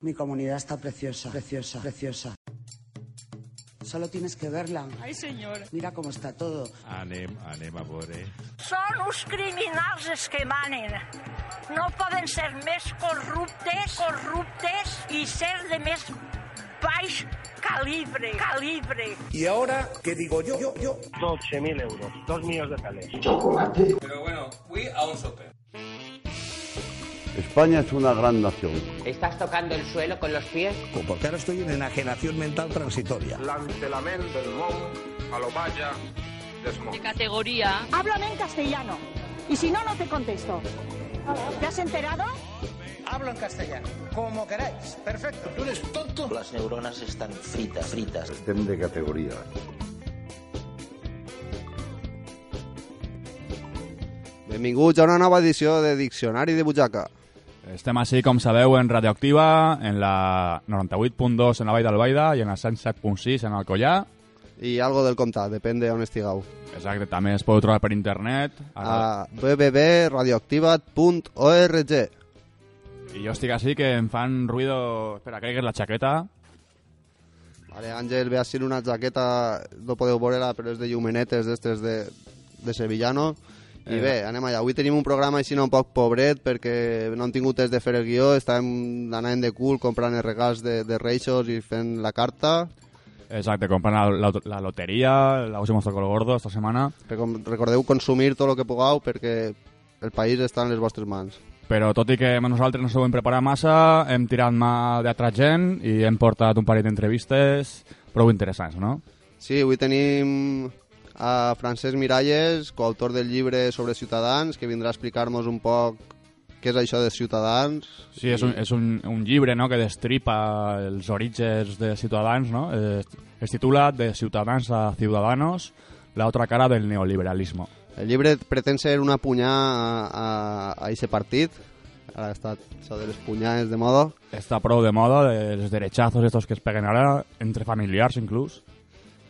Mi comunidad está preciosa, preciosa, preciosa. Solo tienes que verla. Ai, senyor. Mira cómo está todo. Anem, anem a veure. Són uns criminals els que manen. No poden ser més corruptes, corruptes i ser de més baix calibre, calibre. Y ahora, ¿qué digo yo? Yo, yo. 12.000 euros, 2 millones de calés. Pero bueno, fui a un sope. España es una gran nación. ¿Estás tocando el suelo con los pies? Porque ahora estoy en enajenación mental transitoria. Del a. De categoría. Háblame en castellano. Y si no, no te contesto. ¿Te has enterado? Hablo en castellano, como queráis. Perfecto. ¿Tú eres tonto? Las neuronas están fritas, fritas. Estem de categoria. Benvinguts a una nova edició de Diccionari de Butxaca. Estem així, com sabeu, en Radioactiva, en la 98.2 en la Vall d'Albaida i en la 107.6 en Alcollà. I algo del comptat, depèn d'on estigueu. Exacte, també es podeu trobar per internet. A www.radioactivat.org I jo estic així que em fan ruido... Espera, crec que és la xaqueta. Vale, Àngel, ve així una jaqueta, no podeu veure-la, però és de llumenetes d'estes de, de Sevillano. I bé, anem allà. Avui tenim un programa així un poc pobret perquè no hem tingut temps de fer el guió, estàvem anant de cul comprant els regals de, de Reixos i fent la carta. Exacte, comprant la, la, la loteria, la hemos tocado gordo esta setmana. Però com, recordeu consumir tot el que pugueu perquè el país està en les vostres mans. Però tot i que nosaltres no sabem preparar massa, hem tirat mà d'altra gent i hem portat un parell d'entrevistes prou interessants, no? Sí, avui tenim a Francesc Miralles, coautor del llibre sobre Ciutadans, que vindrà a explicar-nos un poc què és això de Ciutadans. Sí, és un, és un, un llibre no, que destripa els orígens de Ciutadans, no? Eh, es titula De Ciutadans a Ciudadanos, la otra cara del neoliberalismo. El llibre pretén ser una punyà a, a, partit, ara està això de les punyades de moda. Està prou de moda, de, els derechazos estos que es peguen ara, entre familiars inclús.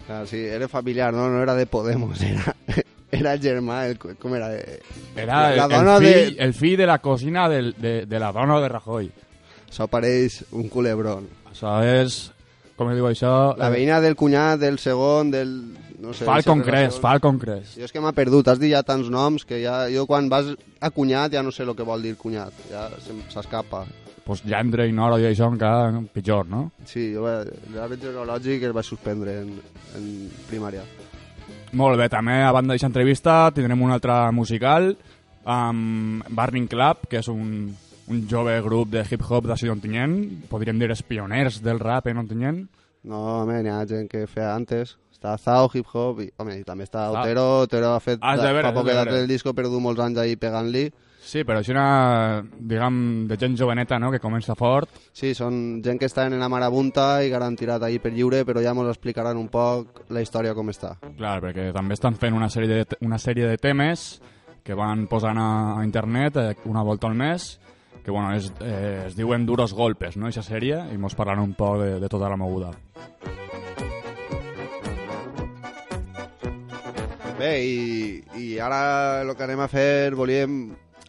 Clar, sí, era familiar, no, no era de Podemos, era, era el el, com era? Eh, Era el, la el, dona fill, de... el fill de la cosina del, de, de la dona de Rajoy. Això pareix un culebrón. Això és, com diu això... La veïna del cunyat, del segon, del... No sé, Fa el relació- fa el concrés. Jo és que m'ha perdut, has dit ja tants noms que ja, jo quan vas a cunyat ja no sé el que vol dir cunyat, ja s'escapa. Pues Gendre, Ignoro i això encara pitjor, no? Sí, jo va- l'àrbit genealògic el vaig suspendre en, en primària. Molt bé, també a banda d'aquesta entrevista tindrem una altra musical amb Burning Club, que és un, un jove grup de hip-hop de Ontinyent, podríem dir els pioners del rap en Ontinyent. No, home, n'hi ha gent que feia antes. Està Zao, Hip Hop, i, home, i també està Ah. Otero. Otero ha fet de veure, fa poc veure. el disco, però du molts anys ahí pegant-li. Sí, però és una, diguem, de gent joveneta, no?, que comença fort. Sí, són gent que estan en la marabunta i que han tirat ahí per lliure, però ja ens explicaran un poc la història com està. Clar, perquè també estan fent una sèrie de, una sèrie de temes que van posant a, a internet eh, una volta al mes, que bueno, es, eh, es diuen Duros Golpes, no?, aquesta sèrie, i mos parlant un poc de, de tota la moguda. Bé, i, i ara el que anem a fer, volíem...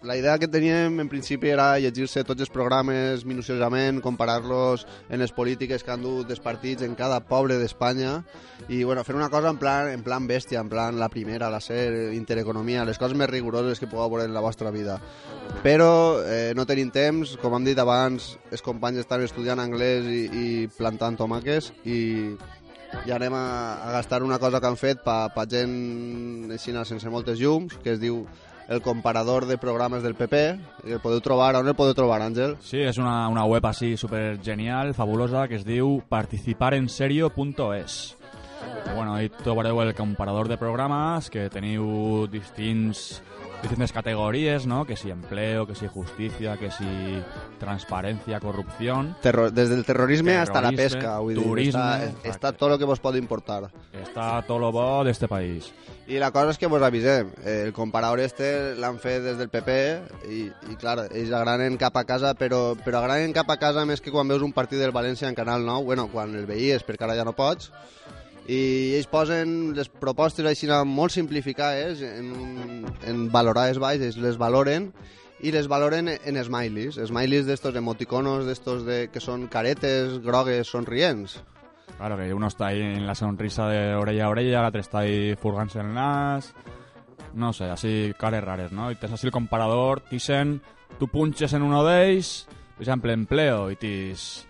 La idea que teníem en principi era llegir-se tots els programes minuciosament, comparar-los en les polítiques que han dut els partits en cada poble d'Espanya i bueno, fer una cosa en plan, en plan bèstia, en plan la primera, la SER, Intereconomia, les coses més rigoroses que pugueu veure en la vostra vida. Però eh, no tenim temps, com hem dit abans, els companys estan estudiant anglès i, i plantant tomàques i i anem a, a gastar una cosa que han fet pa, pa gent així sense moltes llums, que es diu el comparador de programes del PP, el podeu trobar, on el podeu trobar, Àngel? Sí, és una, una web així super genial, fabulosa, que es diu participarenserio.es. Bueno, ahí trobareu el comparador de programes, que teniu distints, distintes categories, no? Que si empleo, que si justicia, que si transparencia, corrupción. Terror, des del terrorisme hasta la pesca, vull dir, turisme, està, exacte. està tot el que vos pot importar. Està tot lo bo d'este país. I la cosa és que vos avisem, el comparador este l'han fet des del PP i, i clar, ells agranen cap a casa, però, però agranen cap a casa més que quan veus un partit del València en Canal 9, bueno, quan el veies, perquè ara ja no pots, i ells posen les propostes així molt simplificades en, en valorades baix, ells les valoren y les valoren en smileys, smileys de estos emoticonos, de estos de que son caretes, grogues, sonrients. Claro, que uno está ahí en la sonrisa de orella a orella, l'altre està ahí furgant-se el nas... No sé, així cares rares, no? I tens així el comparador, tixen, tu punxes en uno d'ells, per exemple, empleo, i tis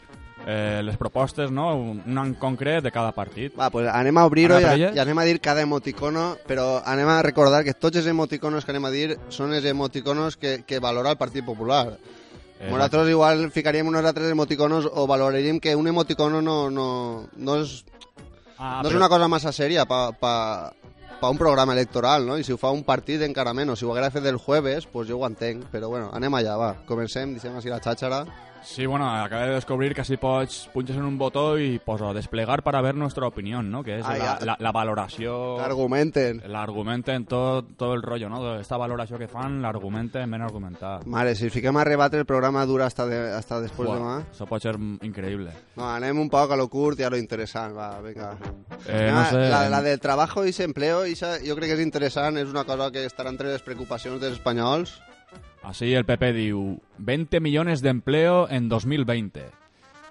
eh, les propostes, no? Un, en concret de cada partit. Va, pues anem a obrir-ho i, i anem a dir cada emoticono, però anem a recordar que tots els emoticonos que anem a dir són els emoticonos que, que valora el Partit Popular. Eh, Nosaltres igual ficaríem uns altres emoticonos o valoraríem que un emoticono no, no, no, és, Ah, no és però- una cosa massa sèria pa, pa, pa un programa electoral, no? I si ho fa un partit encara menys. Si ho haguera fet el jueves, pues jo ho entenc. Però bueno, anem allà, va. Comencem, deixem així la xàxara. Sí, bueno, acabé de descubrir que así pots punches en un botó y poso desplegar para ver nuestra opinión, ¿no? Que es Ah, la, la, la valoració... Argumenten. L'argumenten tot, tot el rotllo, no? Esta valoració que fan, l'argumenten ben argumentat. Mare, si fiquem a rebatre el programa dura hasta, de, hasta després Buah, demà. Això pot ser increïble. No, anem un poc a lo curt i a lo interessant, va, vinga. Eh, no sé... La, la del trabajo i empleo, ixa, jo crec que és interessant, és una cosa que estarà entre les preocupacions dels espanyols. Así el PP diu 20 millones de empleo en 2020.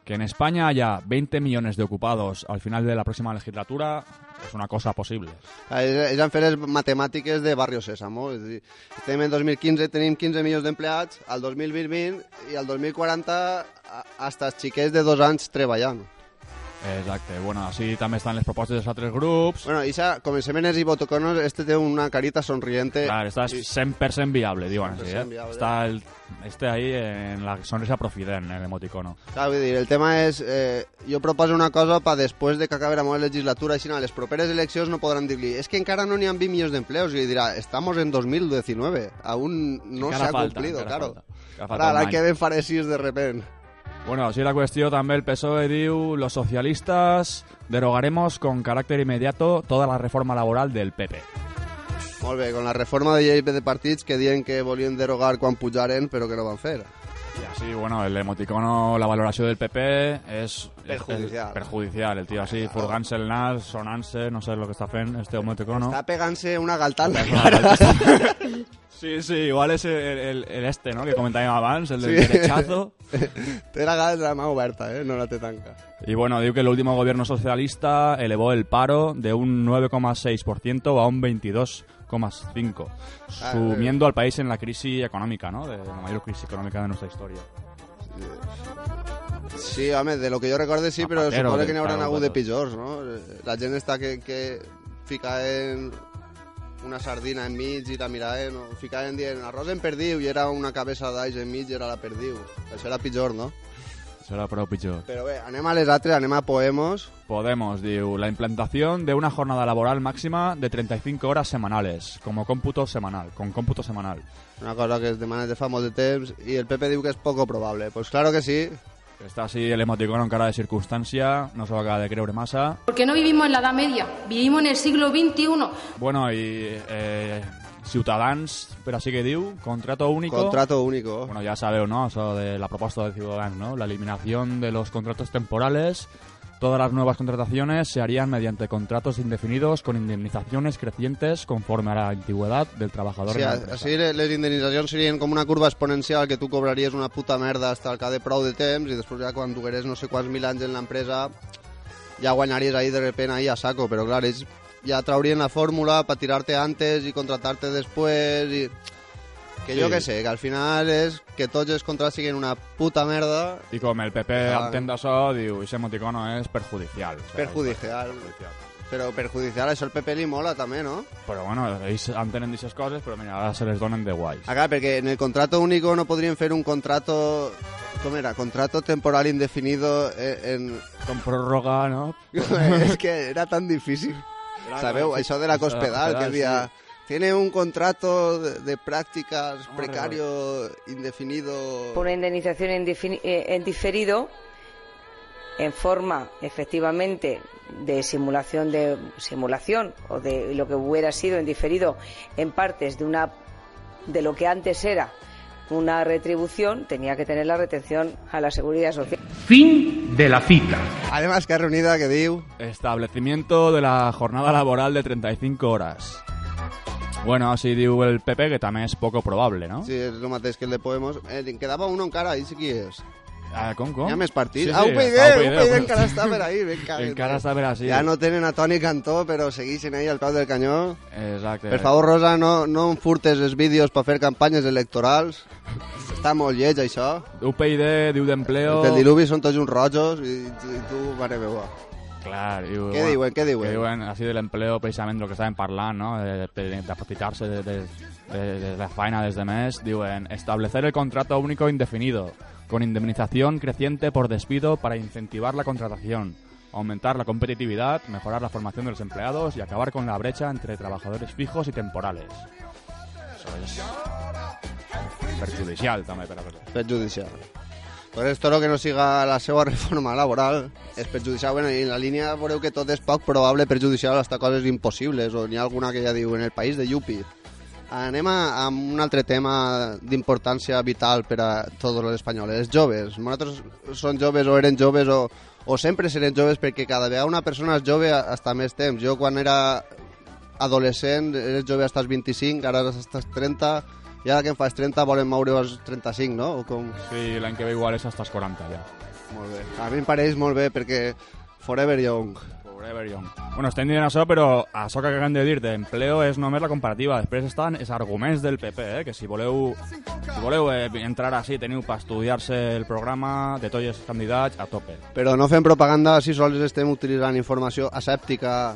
Que en España haya 20 millones de ocupados al final de la próxima legislatura es una cosa posible. Ah, Ells, ells han fet les matemàtiques de Barrio Sésamo, és dir, en 2015, tenim 15 milions d'empleats, al 2020 i al 2040 a- hasta els xiquets de dos anys treballant. Exacte. Bueno, així també estan les propostes dels altres grups. Bueno, Isa, comencem en els ibotoconos, este té una carita sonriente. Clar, està 100% viable, diuen així, 100% eh? viable. Està el, este ahí en la sonrisa profident, el emoticono. Clar, vull dir, el tema és... Eh, jo proposo una cosa per després de que acabi la meva legislatura, així a les properes eleccions no podran dir-li és que encara no n'hi ha 20 milions d'empleos, i li dirà, estamos en 2019, aún no Encara se ha falta, cumplido, encara claro. falta. Encara falta Ahora, un la any. que ben faré de repent. Bueno, así la cuestión también el PSOE diu los socialistas derogaremos con carácter inmediato toda la reforma laboral del PP. Molt bé, con la reforma de llei de partits que diuen que volien derogar quan pujaren, però que no van fer. Sí, bueno, el emoticono, la valoración del PP es Perjudicial. El tío així, claro. el nas, sonanse no sé lo que está fent este emoticono. está pegant-se una galtal. Sí, sí, igual es el, este, no?, que comentàvem abans, el del sí. derechazo. Té la, la mà oberta, eh? no la te tanca. Y bueno, digo que el último gobierno socialista elevó el paro de un 9,6% a un 22% 0,5, ah, sumiendo eh. al país en la crisis económica, ¿no? De la mayor crisis económica de nuestra historia. Sí, home, de lo que yo recuerdo sí, Zapatero, però que n'hi haurà hagut de pitjors, no? La gent està que, que ficaven una sardina en enmig i la miraven, eh, o ficaven dient arròs en perdiu i era una cabeza cabeça d'aix enmig i era la perdiu. Això era pitjor, no? Será prou pitjor. Però bé, anem a les altres, anem a Poemos. Podemos, diu, la implantación de una jornada laboral máxima de 35 horas semanales, como cómputo semanal, con cómputo semanal. Una cosa que es demana de fa molt de temps i el PP diu que és poco probable. Pues claro que sí. Está así el emoticono en cara de circunstancia, no se lo acaba de creer masa. Porque no vivimos en la Edad Media, vivimos en el siglo XXI. Bueno, y eh, Ciutadans, pero así que diu, contrato único. Contrato único. Bueno, ya sabeu, ¿no? Eso de la propuesta de Ciudadanos, ¿no? La eliminación de los contratos temporales. Todas las nuevas contrataciones se harían mediante contratos indefinidos con indemnizaciones crecientes conforme a la antigüedad del trabajador. Sí, així le- les indemnitzacions serien com una curva exponencial que tu cobraries una puta merda hasta el cap de prou de temps i després ja quan dugueres no sé quants mil anys en l'empresa ja guanyaries ahí de repente ahí a saco, però clar, ells ja traurien la fórmula per tirar-te antes i contratar-te després i... Que Sí. jo que sé, que al final és que tots els contrats siguin una puta merda Y como el PP Ah. entén això, diu, ese emoticono es perjudicial. O sea, perjudicial. Però perjudicial, això el PP li mola també, no? Però bueno, ells entenen d'aquestes coses, però mira, ara se les donen de guais. Ah, clar, perquè en el contrato único no podrien fer un contrato... Com era? Contrato temporal indefinido eh, en... Con pròrroga, no? és que era tan difícil. Sabeu, això de la cospedal, que Cospedal, dia... sí. Tiene un contrato de, de prácticas precario indefinido... Por una indemnización en, defini- eh, en diferido en forma efectivamente de simulación de simulación o de lo que hubiera sido en diferido en partes de una de lo que antes era una retribución tenía que tener la retención a la seguridad social. Fin de la cita. Además, que reunida que diu... Establecimiento de la jornada laboral de 35 horas. Bueno, així diu el PP, que també és poco probable, no? Sí, és el mateix que el de Podemos. Eh, en quedava uno encara, ahí sí qui és. Ah, com, com? Hi ha més partits. Sí, sí, està UPyD, UPyD, encara està per ahí. Caguet, Encara eh. està per així. Ja no tenen a Toni Cantó, però segueixen ahí al peu del canyó. Exacte. Per favor, Rosa, no, no em furtes els vídeos per fer campanyes electorals. Està molt lleig, això. UPyD diu d'empleo... Els del diluvi són tots uns rojos i, i tu, mare meva. Clar, diu, Què diuen, què diuen? Que diuen així de l'empleo, precisament el que estàvem parlant, no? De- de- D'aprofitar-se de, de, de, de la faena dels demés. Diuen, establecer el contrato único indefinido, con indemnización creciente por despido para incentivar la contratación, aumentar la competitividad, mejorar la formación de los empleados y acabar con la brecha entre trabajadores fijos y temporales. Eso es perjudicial, també, per a. Perjudicial. Per esto lo que no siga la seva reforma laboral és perjudicial. Bueno, i en la línia veureu que tot és poc probable perjudicial hasta coses impossibles, o n'hi ha alguna que ja diu en el país de Yupi. Anem a, a un altre tema d'importància vital per a tots els espanyols, els joves. Nosaltres som joves o eren joves o, o sempre serem joves perquè cada vegada una persona és jove hasta més temps. Jo quan era adolescent eres jove hasta els 25, ara hasta els 30, i ara que em fas 30 volen moure als 35, no? O com... Sí, l'any que ve igual és hasta els 40, ja. Molt bé. A mi em pareix molt bé perquè forever young. Forever young. Bueno, estem dient això, però això que acabem de dir d'empleo és només la comparativa. Després estan els arguments del PP, eh? que si voleu, si voleu eh, entrar així teniu per estudiar-se el programa de tots els candidats a tope. Però no fem propaganda si sols estem utilitzant informació asèptica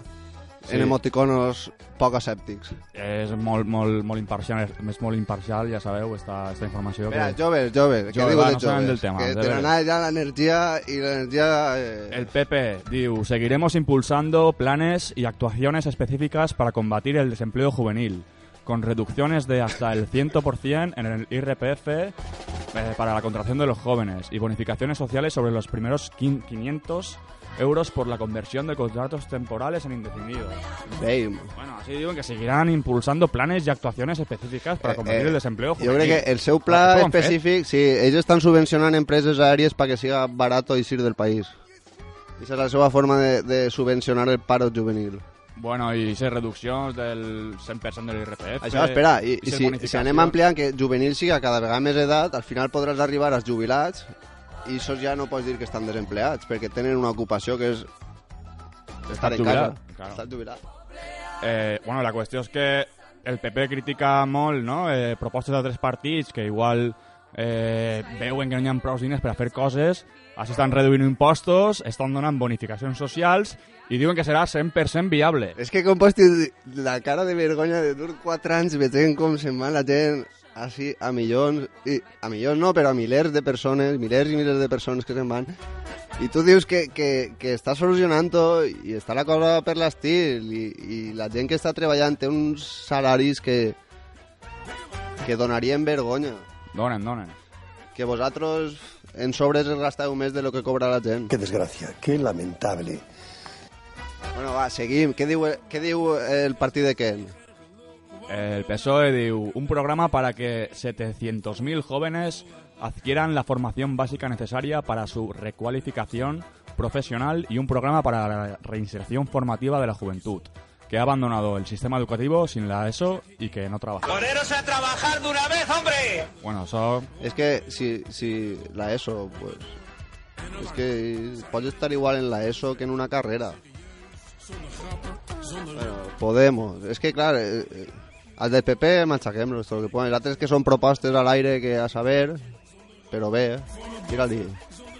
Sí. en emoticonos poc asèptics. És molt, molt, molt imparcial, és molt imparcial, ja sabeu, esta, esta informació. Espera, que... joves, joves, què diu de no joves? del tema, que de tenen ja l'energia i l'energia... Eh... El PP diu, seguiremos impulsando planes y actuaciones específicas para combatir el desempleo juvenil, con reducciones de hasta el 100% en el IRPF eh, para la contratación de los jóvenes y bonificaciones sociales sobre los primeros quin- 500 euros por la conversión de contratos temporales en indefinidos. Damn. Bueno, así digo que seguirán impulsando planes y actuaciones específicas para combatir eh, el desempleo Jo juvenil. crec que el seu Però pla tot ho han fet. específic, sí, ells estan subvencionant empreses aèries perquè siga barato eixir del país. Aquesta és la seva forma de, de subvencionar el paro juvenil. Bueno, i ser reduccions del 100% de l'IRPF. Això, espera, i, i si, si anem ampliant que juvenil siga cada vegada més edat, al final podràs arribar als jubilats i això ja no pots dir que estan desempleats, perquè tenen una ocupació que és estar en casa. claro. Estar jubilat. Eh, bueno, la qüestió és que el PP critica molt no? eh, propostes d'altres partits que igual eh, veuen que no hi ha prou diners per a fer coses, així estan reduint impostos, estan donant bonificacions socials i diuen que serà 100% viable. És que com pots dir la cara de vergonya de dur 4 anys veient com se'n va la gent així a milions, i a milions no, però a milers de persones, milers i milers de persones que se'n van, i tu dius que, que, que està solucionant-ho i està la cosa per l'estil i, i la gent que està treballant té uns salaris que que donarien vergonya. Donen, donen. Que vosaltres en sobres es gasteu més de lo que cobra la gent. Qué desgracia, qué lamentable. Bueno, va, seguim. Què diu, què diu el partit de Ken? El PSOE diu un programa para que 700.000 jóvenes adquieran la formación básica necesaria para su recualificación profesional y un programa para la reinserción formativa de la juventud, que ha abandonado el sistema educativo sin la ESO y que no trabaja. ¡Poneros a trabajar de una vez, hombre! Bueno, eso... Es que si, si la ESO, pues... Es que pots estar igual en la ESO que en una carrera. Bueno, Podemos. És que, clar, eh, eh, al del PP machaquem-los, tot el que poden. Els altres que són propostes a l'aire que a saber, però bé, eh? tira-li.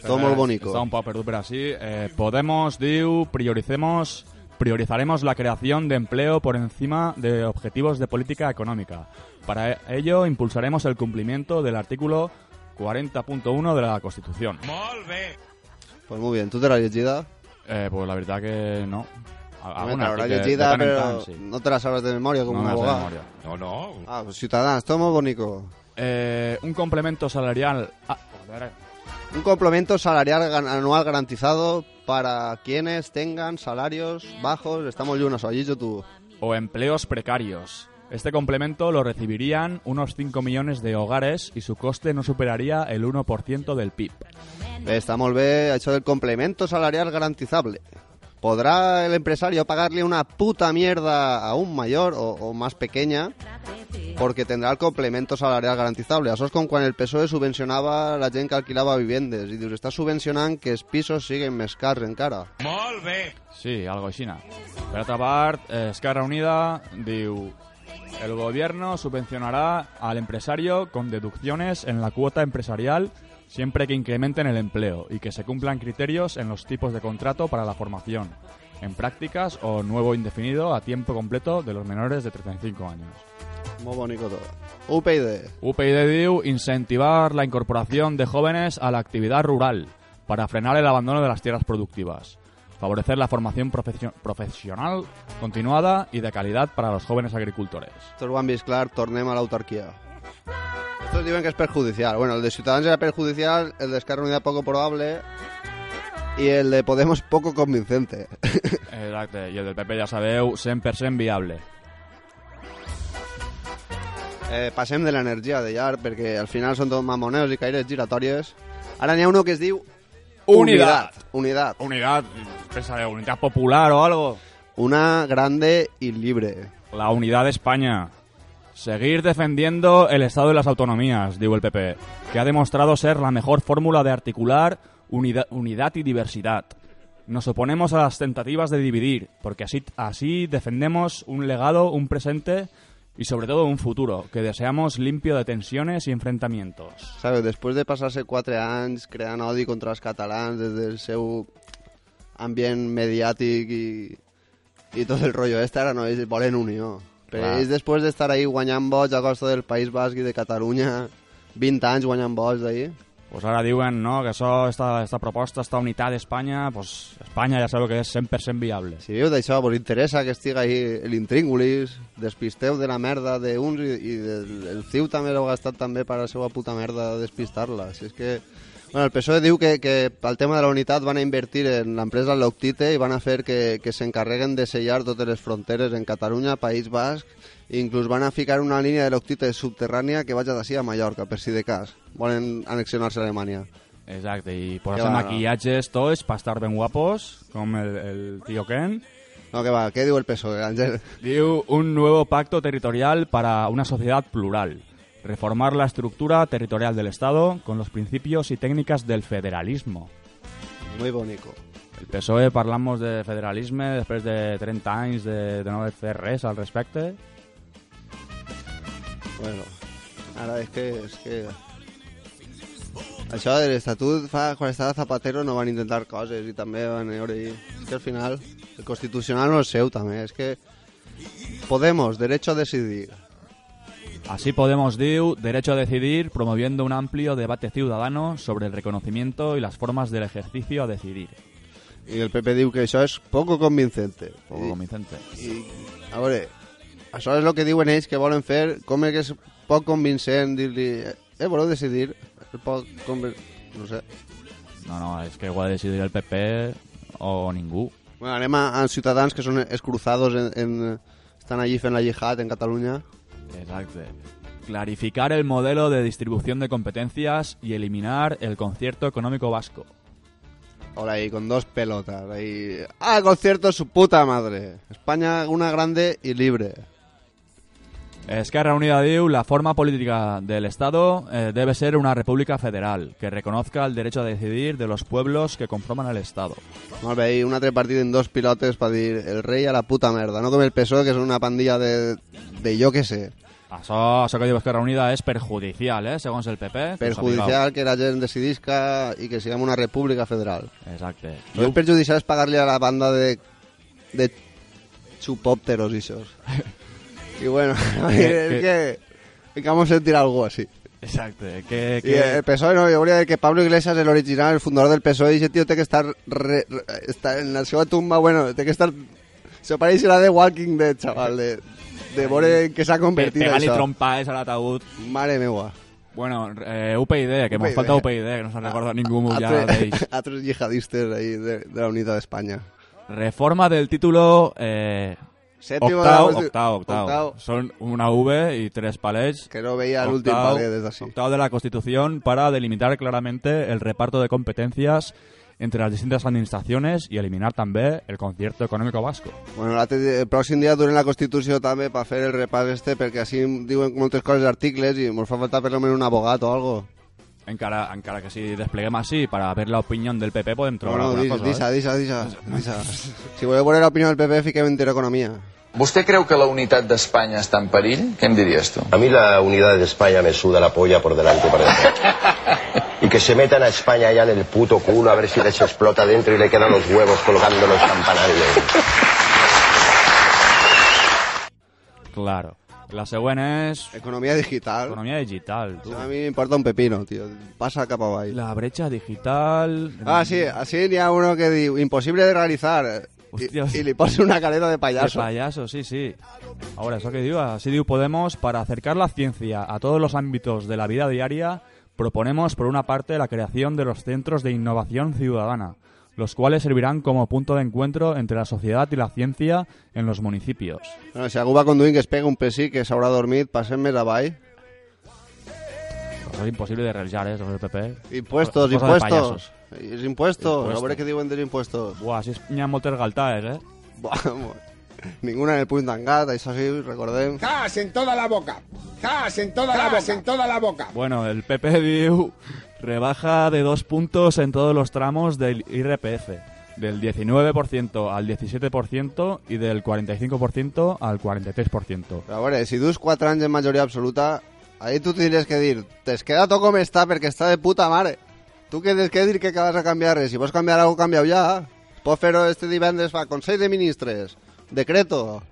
Tot molt bonico. Está un poco perdut per así. Eh, Podemos diu prioricemos priorizaremos la creación de empleo por encima de objetivos de política económica. Para ello impulsaremos el cumplimiento del artículo 40.1 de la Constitución. Pues muy bien. ¿Tú te la has llegida? Eh, pues la verdad que no. Alguna, sí que pero tant, sí. no te la sabes de memoria como No un abogado. memoria. No, no. Ah, pues Ciudadanos, todo muy bonito. Eh, un complemento salarial... Ah, Un complemento salarial anual garantizado para quienes tengan salarios bajos. Estamos unos allí, tú. o empleos precarios. Este complemento lo recibirían unos 5 millones de hogares y su coste no superaría el 1% del PIB. Està molt bé això del complemento salarial garantizable. ¿Podrá el empresario pagarle una puta mierda a un mayor o, o más pequeña porque tendrà el complemento salarial garantizable. Això és com quan el PSOE subvencionava la gent que alquilava vivendes i dius, està subvencionant que els pisos siguin més cars encara. Molt bé. Sí, algo així. Per altra part, eh, Esquerra Unida diu el gobierno subvencionará al empresario con deducciones en la cuota empresarial siempre que incrementen el empleo y que se cumplan criterios en los tipos de contrato para la formación, en prácticas o nuevo indefinido a tiempo completo de los menores de 35 años. Molt bonico tot. UPyD. UPyD diu incentivar la incorporación de jóvenes a la actividad rural para frenar el abandono de las tierras productivas, favorecer la formación profesio- profesional continuada y de calidad para los jóvenes agricultores. Estos ho han vist clar, tornem a l'autarquia. Estos diuen que és perjudicial. Bueno, el de Ciutadans era perjudicial, el de Esquerra Unida poco probable y el de Podemos poco convincente. Exacte, i el del PP ja sabeu, 100% viable. Eh, passem de l'energia de llar, perquè al final són tot mamoneos i caires giratòries. Ara n'hi ha uno que es diu... Unidad. Unidad. Unidad, pensa de unidad popular o algo. Una grande y libre. La unidad de España. Seguir defendiendo el Estado de las autonomías, digo el PP, que ha demostrado ser la mejor fórmula de articular unida- unidad y diversidad. Nos oponemos a las tentativas de dividir, porque así, así defendemos un legado, un presente y sobre todo un futuro que deseamos limpio de tensiones y enfrentamientos. Sabeu, després de passar-se quatre anys creant contra els catalans des del seu ambient mediàtic i, i tot el rotllo este, ara no, ells volen unió. Però ells després d'estar ahí guanyant vots a costa del País Basc i de Catalunya, 20 anys guanyant vots d'ahí, Pues ahora diuen no, que això, esta, esta proposta, esta unitat d'Espanya, pues Espanya ja sabeu que és 100% viable. si viu d'això, vos interessa que estiga ahí l'intríngulis, despisteu de la merda d'uns i, i del, el CiU també l'heu gastat també per la seva puta merda de despistar-la. Si és que... Bueno, el PSOE diu que, que pel tema de la unitat van a invertir en l'empresa Loctite i van a fer que, que s'encarreguen de sellar totes les fronteres en Catalunya, País Basc, i inclús van a ficar una línia de Loctite subterrània que vaig d'ací a Mallorca, per si de cas. Volen annexionar-se a Alemanya. Exacte, i posar-se no. maquillatges tots per estar ben guapos, com el, el tío Ken. No, que va, què diu el PSOE, Àngel? Diu un nuevo pacto territorial para una sociedad plural. Reformar la estructura territorial del Estado con los principios y técnicas del federalismo. Muy bonito. El PSOE parlamos de federalisme després de 30 anys de, de no fer res al respecte. Bueno, ara és que... És que... Això de l'Estatut, fa, quan estava Zapatero no van intentar coses i també van veure. És que al final el Constitucional no és seu també, és que Podemos, derecho a decidir. Así Podemos diu derecho a decidir promoviendo un amplio debate ciudadano sobre el reconocimiento y las formas del ejercicio a decidir. I el PP diu que això és poco convincente. Poco convincente. I, a veure, això és el que diuen ells que volen fer, com és que és poc convincent dir-li, eh, voleu decidir? És poc. No sé. No, no, és que ho ha de decidir el PP o ningú. Bueno, anem a, a Ciutadans, que són escruzados en, en, estan allí fent la jihad en Catalunya. Exacte. Clarificar el modelo de distribución de competencias y eliminar el concierto económico vasco. Ahora ahí, con dos pelotas. Ahí. ¡Ah, concierto su puta madre! España, una grande y libre. Esquerra Unida diu la forma política del Estado eh, debe ser una república federal que reconozca el derecho a decidir de los pueblos que conforman el Estado. Molt bé, i un altre partit en dos pilotes per dir el rei a la puta merda, no com el PSOE, que és una pandilla de, de jo que sé. Això, això que diu Esquerra Unida és perjudicial, eh, segons el PP. Perjudicial que la gent decidisca i que siguem una república federal. Exacte. No és perjudicial és pagar-li a la banda de, de chupópteros i I bueno, Que- es que... que vamos a sentir algo así. Exacte. Que, Y que... el PSOE, no, yo voy a decir que Pablo Iglesias, el original, el fundador del PSOE, ese tío tiene que estar, re- re- estar en la seva tumba, bueno, tiene que estar... Se parece a la de Walking Dead, chaval, de, de veure en què s'ha Pe convertit Pegar-li això. trompades a l'ataúd. Mare meua. Bueno, eh, UPyD, que UPyD. falta UPyD, que no se'n recorda ningú ja Altre- d'ells. Altres yihadistes ahí de, de la Unitat d'Espanya. Reforma del título eh, Séptimo octau, de la- octau, octau. octau. Son una V y tres palets. Que no veía el último palet desde así. Octavo de la Constitución para delimitar claramente el reparto de competencias entre las distintas administraciones y eliminar també el concierto económico vasco. Bueno, l'altre- el pròxim dia durant la Constitució també per fer el repàs este, perquè així diuen moltes coses d'articles i ens fa falta per almenys un abogat o algo. Encara, encara que si despleguem així para ver la opinión del PP podem trobar Bueno, alguna dis, cosa. disa, eh? disa, disa, disa. Si voleu veure l'opinió del PP, fiquem en Economia. ¿Vostè creu que la unitat d'Espanya està en perill? Què em diries tu? A mí la unidad de España me suda la polla por delante y por detrás. Y que se metan a España ya en el puto culo a ver si les explota dentro y le quedan los huevos colgando los campanarios. Claro. La següent és... Economia digital. Economia digital. Tu. A mi m'importa un pepino, tio. Passa cap avall. La brecha digital... Ah, sí, así n'hi ha uno que diu imposible de realizar i, i li posa una careta de payaso. De payaso, sí, sí. Ahora, eso que digo, así digo Podemos, para acercar la ciencia a todos los ámbitos de la vida diaria, proponemos por una parte la creación de los centros de innovación ciudadana, los cuales servirán como punto de encuentro entre la sociedad y la ciencia en los municipios. Bueno, si algú va conduint que es pega un pessic que s'haurà dormit, passem més avall. Eso es imposible de realizar, ¿eh? El PP. Impuestos, Cosa impuestos. És impuestos. Impuestos. A veure què diuen dels impuestos. Buah, si n'hi ha moltes galtaes, eh? Buah, Ninguna en el punt tancat, això sí, recordem. ¡Zas en toda la boca! ¡Zas en toda la boca! en toda la boca! Bueno, el PP diu rebaja de dos puntos en todos los tramos del IRPF, del 19% al 17% y del 45% al 43%. Però a veure, si dus 4 anys en majoria absoluta, ahí tu tindries que dir, t'es queda tot com està perquè està de puta mare. Tu què tens que dir que acabes de canviar res? Si vols canviar alguna cosa, canvia-ho ja. Pots fer-ho este divendres, fa Consell de Ministres, decreto.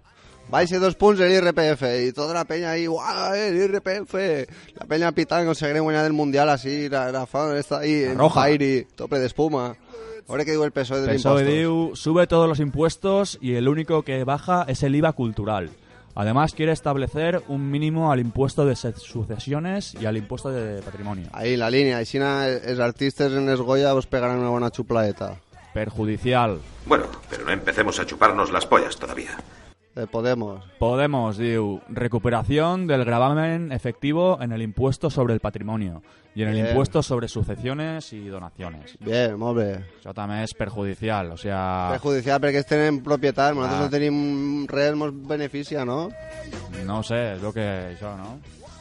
Vais a dos punts el IRPF y toda la peña ahí, ¡guau! El IRPF. La peña pitán conseguiré guanyar del mundial así, la, la fan está ahí, en roja. Pairi, tope de espuma. Ahora que digo el PSOE del PSOE diu, sube todos los impuestos y el único que baja es el IVA cultural. Además, quiere establecer un mínimo al impuesto de sucesiones y al impuesto de patrimonio. Ahí la línea, y si los artistas en Esgoya os pegarán una buena chuplaeta. Perjudicial. Bueno, pero no empecemos a chuparnos las pollas todavía. De Podemos. Podemos, diu, recuperación del gravamen efectivo en el impuesto sobre el patrimonio y en el Bien. impuesto sobre sucesiones y donaciones. Bien, molt bé. Això també és perjudicial, o sea, Perjudicial perquè ells tenen propietat, nosaltres Ah. no tenim res, ens beneficia, no? no ho sé, és el que això, no?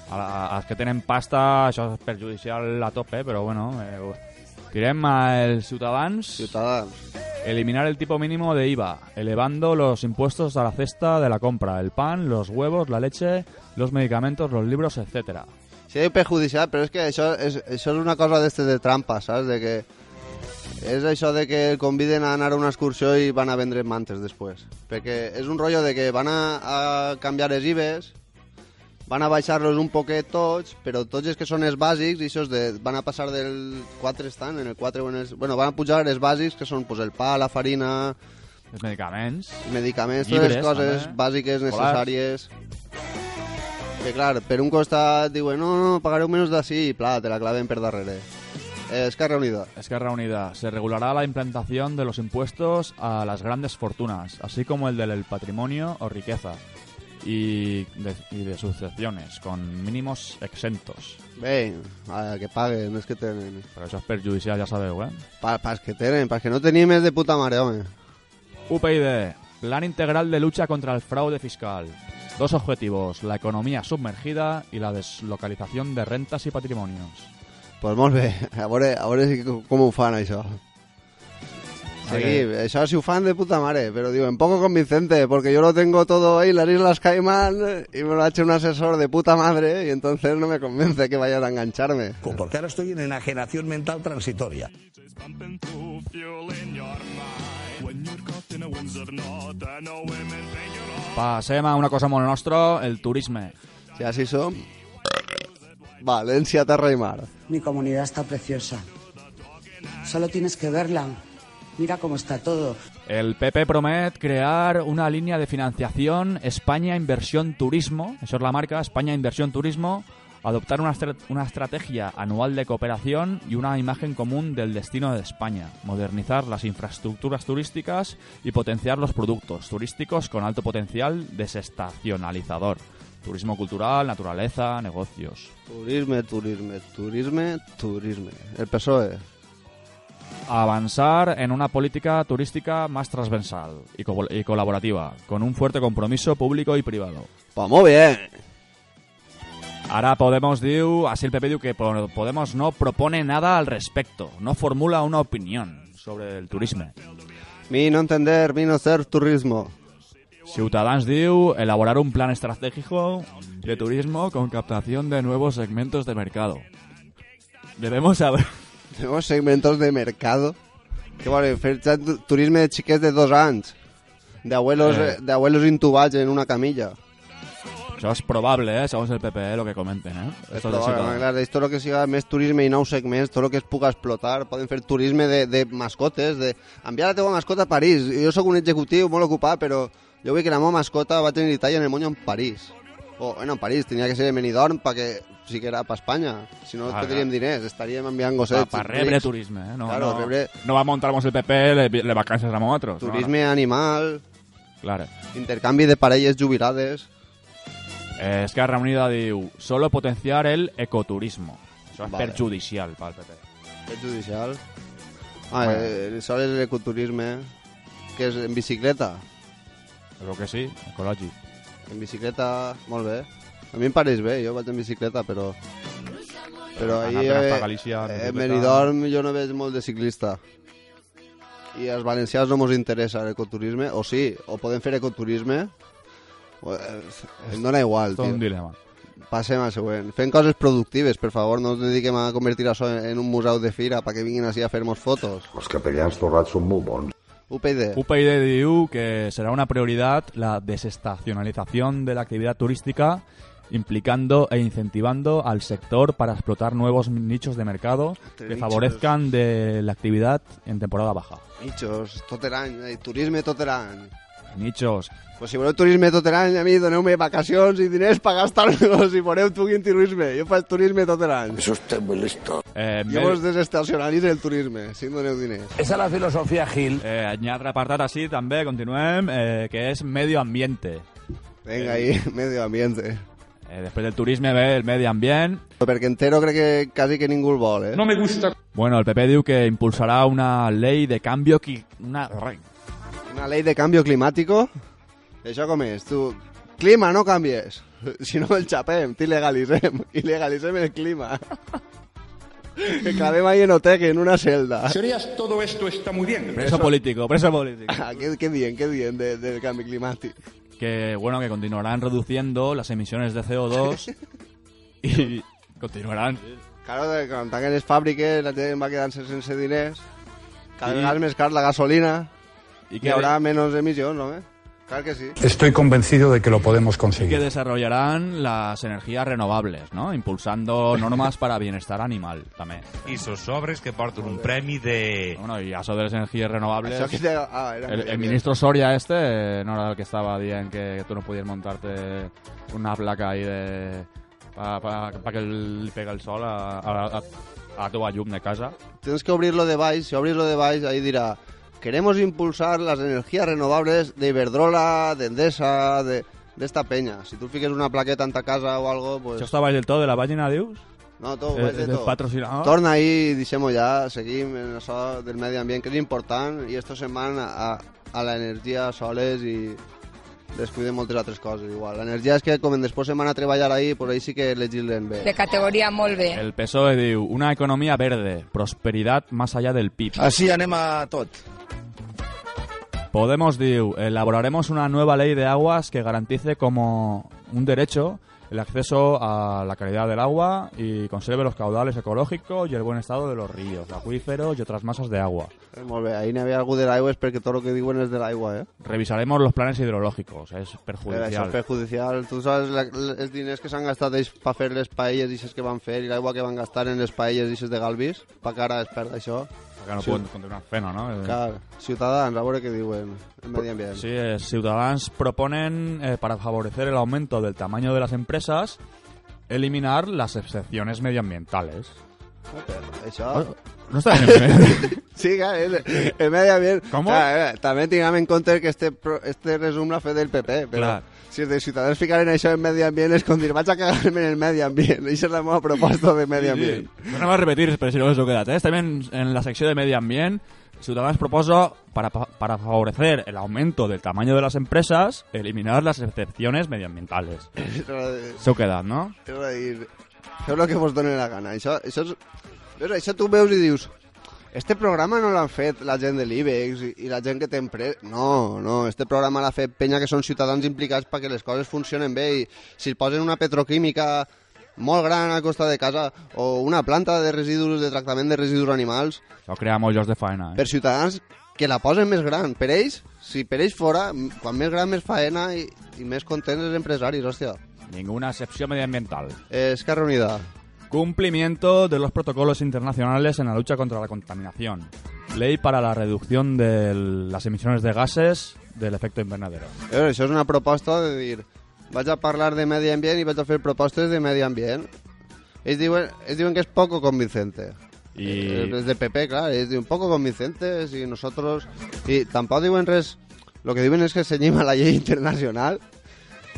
A, a, als que tenen pasta això és perjudicial a tope, però bueno, eh, tirem als ciutadans. Ciutadans. Eliminar el tipo mínimo de IVA, elevando los impuestos a la cesta de la compra, el pan, los huevos, la leche, los medicamentos, los libros, etcétera. Sí, perjudicial, però és que això és, això és una cosa d'este de trampa, saps? De que és això de que el conviden a anar a una excursió i van a vendre mantes després. Perquè és un rotllo de que van a, a canviar els IBES, van a baixar-los un poquet tots, però tots els que són els bàsics, de, van a passar del 4 estan, en el 4 o en el... Bueno, van a pujar els bàsics, que són pues, el pa, la farina, Els medicaments. medicaments, totes les coses també. bàsiques, necessàries. Que clar, per un costat diuen, no, no, pagareu menys d'ací, i pla, te la claven per darrere. Esquerra Unida. Esquerra Unida. Se regulará la implantación de los impuestos a las grandes fortunas, así como el del patrimonio o riqueza y de, y de sucesiones, con mínimos exentos. Bé, a, que paguen, és que tenen. Però això és perjudicial, ja sabeu, eh? Pa, pas que tenen, pas que no tenim de puta mare, home. UPyD. Plan integral de lucha contra el fraude fiscal. Dos objetivos, la economía sumergida y la deslocalización de rentas y patrimonios. Pues molt bé, a veure, a veure si, com ho fan, això. Seguim, això sí ho fan de puta mare, pero digo, en poco convincente, porque yo lo tengo todo ahí, las Islas Caimán, y me lo ha hecho un asesor de puta madre, y entonces no me convence que vayan a engancharme. Porque ahora estoy en enajenación mental transitoria. Passem a una cosa molt nostra, el turisme. Si así som, Valencia, terra y mar. Mi comunidad está preciosa. Solo tienes que verla. Mira cómo está todo. El PP promet crear una línea de financiación España Inversión Turismo, eso es la marca, España Inversión Turismo, adoptar una, estra- una estrategia anual de cooperación y una imagen común del destino de España, modernizar las infraestructuras turísticas y potenciar los productos turísticos con alto potencial desestacionalizador. Turismo cultural, naturaleza, negocios. Turisme, turisme, turisme, turisme. El PSOE. Avanzar en una política turística más transversal y, co- y colaborativa, con un fuerte compromiso público y privado. Pues muy bien. Ahora Podemos diu, así el PP diu que po- Podemos no propone nada al respecto, no formula una opinión sobre el turismo. Mi no entender, mi no hacer turismo. Ciutadans diu elaborar un plan estratégico de turismo con captación de nuevos segmentos de mercado. Debemos saber... Tenemos segmentos de mercado. Que vale, fer ja tu- turisme de xiquets de dos anys. De abuelos, Eh. eh. de abuelos intubats en una camilla. Eso es probable, ¿eh? según el PP, lo que comenten. ¿eh? Esto de Però, Ciutadans. clar, esto lo que siga més turisme i nous segments, tot el que es puga explotar, poden fer turisme de, de mascotes, de enviar la teva mascota a París. Jo sóc un executiu molt ocupat, però jo vull que la meva mascota va tenir talla en el món en París. O, bueno, en París, tenia que ser en Benidorm perquè sí que era per Espanya. Si no, Ah, tindríem diners, estaríem enviant gossets. pa rebre turisme, ¿eh? No, Claro, no, rebre no va a montarnos el PP le, le vacances a nosotros. no, turisme animal, no. Claro. intercanvi de parelles jubilades. Eh, Esquerra Unida diu solo potenciar el ecoturismo. Eso es Vale. perjudicial para el PP. És judicial. Ah, Bueno. eh, això és l'ecoturisme, que és en bicicleta. Creo que sí, ecològic. En bicicleta, molt bé. A mi em pareix bé, jo vaig en bicicleta, però... Però ahir eh, hasta Galícia en eh. Benidorm jo no veig molt de ciclista. I als valencians no mos interessa l'ecoturisme, o sí, o podem fer ecoturisme, o, eh, em dona igual, Tot un tio. dilema. Passem al següent. Fem coses productives, per favor, no ens dediquem a convertir això en en un museu de fira perquè vinguin així a fer-nos fotos. Els capellans torrats són molt bons. UPyD. UPyD diu que será una prioridad la desestacionalización de la actividad turística implicando e incentivando al sector para explotar nuevos nichos de mercado que Nichos. favorezcan de la actividad en temporada baja. Nichos, tot l'any, eh, turisme tot l'any. Nichos. Pues si voleu turisme tot l'any, a mi doneu-me vacacions i diners per gastar-los i voleu tu quin turisme. Jo faig turisme tot l'any. Eso usted muy listo. Eh, Jo vos desestacionalitzo el turisme, si em doneu diners. Esa es la filosofía Gil. Eh, hi ha altre apartat així també, continuem, eh, que és medio ambiente. Venga ahí, medio ambiente. Eh, després del turisme ve el medi ambient. Perquè entero crec que quasi que ningú el vol, eh? No me gusta. Bueno, el PP diu que impulsarà una ley de cambio... Qui... Una... Una ley de cambio climático. Això com és? Tu, clima, no canvies. Si no el xapem, t'il·legalitzem. Il·legalitzem el clima. Que acabem ahí en Oteque, en una celda. Señorías, todo esto está muy bien. Preso político, preso político. Ah, què, què dient, què dient de, del canvi climàtic? Que bueno que continuarán reduciendo las emisiones de CO2 y continuarán Claro, de, quan tanquen les fàbriques, la gent va quedant sense diners, cada Sí. vegada és més car la gasolina, y i que, hi haurà menys emissions, no? Eh? Clar que sí. Estoy convencido de que lo podemos y que conseguir. desarrollarán las energías renovables, ¿no? Impulsando normas para bienestar animal también. I sos sobres que porten un premi de... Bueno, y eso de las energías renovables... Això que te... Ah, era El, el ministro Soria este eh, no era el que estaba diciendo que tú no podías montarte una placa ahí de... para que le pegue el sol a, a, a, a tu llum de casa. Tienes que obrirlo de baix, si obris lo de baix, ahí dirà queremos impulsar las energías renovables de Iberdrola, de Endesa, de, de esta peña. Si tú fiques una plaqueta en ta casa o algo, pues... ¿Això estava del todo de la pàgina, dius? No, tot, Eh, baix de del tot. patrocinador? Torna ahí, deixem-ho ja, seguim en això del medi ambient, que és important, i esto se'n van a, a l'energia soles i descuiden moltes altres coses, igual. L'energia és que, com després se'n van a treballar ahí, pues ahí sí que legislen bé. De categoria molt bé. El PSOE diu una economía verde, prosperidad más allá del PIB. Així anem a tot. Podemos diu elaboraremos una nueva ley de aguas que garantice como un derecho el acceso a la calidad del agua y conserve los caudales ecológicos y el buen estado de los ríos, acuíferos y otras masas de agua. Eh, molt bé, ahí n'hi havia algú de l'aigua, és perquè tot el que diuen és de l'aigua, eh? Revisaremos los planes hidrológicos, es Però això perjudicial. és perjudicial. Tu saps la, els diners que s'han gastat ells per fer les paelles i que van fer i l'aigua que van gastar en les paelles i de Galvis, per que ara es perd això. Que no Sí. pueden continuar fent-ho, no? Eh, Clar, ciutadans, a veure què diuen el medi ambient. Sí, eh, Ciudadanos proponen, eh, para favorecer el aumento del tamaño de las empresas, eliminar las excepciones medioambientales. Això, No està en el Sí, clar, el, el medi ambient... Com? Clar, eh, també tinguem en compte que este, pro- este resum l'ha fet del PP, però Clar. si els de Ciutadans ficaren això en medi ambient és com dir, vaig a cagar-me en el medi ambient. Això és la meva proposta de medi ambient. Anem a repetir, per si no us heu quedat. Eh? Estem en, en la secció de Medi Ambient. Ciudadanos proposa, para, para favorecer el aumento del tamaño de las empresas, eliminar las excepciones medioambientales. S'heu quedat, no? A dir, feu el que vos doni la gana. Això, això, és, veus, això tu veus i dius este programa no l'han fet la gent de l'IBEX i, i la gent que té empresa. No, no, este programa l'ha fet penya que són ciutadans implicats perquè les coses funcionen bé i si posen una petroquímica molt gran a costa de casa o una planta de residus de tractament de residus animals Això crea molts llocs de faena. Eh? per ciutadans que la posen més gran. Per ells, si per ells fora, quan més gran més faena i, i més contents els empresaris, hòstia. Ninguna excepción medioambiental. Esquerra Unida. Cumplimiento de los protocolos internacionales en la lucha contra la contaminación. Ley para la reducción de las emisiones de gases del efecto invernadero. Veure, això és una proposta de dir vaig a parlar de medi ambient i vaig a fer propostes de medi ambient. Ells diuen, ells diuen que és poco convincente. I... Eh, Els de PP, clar, ells diuen poco convincente si nosotros... I tampoc diuen res... Lo que diuen és que senyim a la llei internacional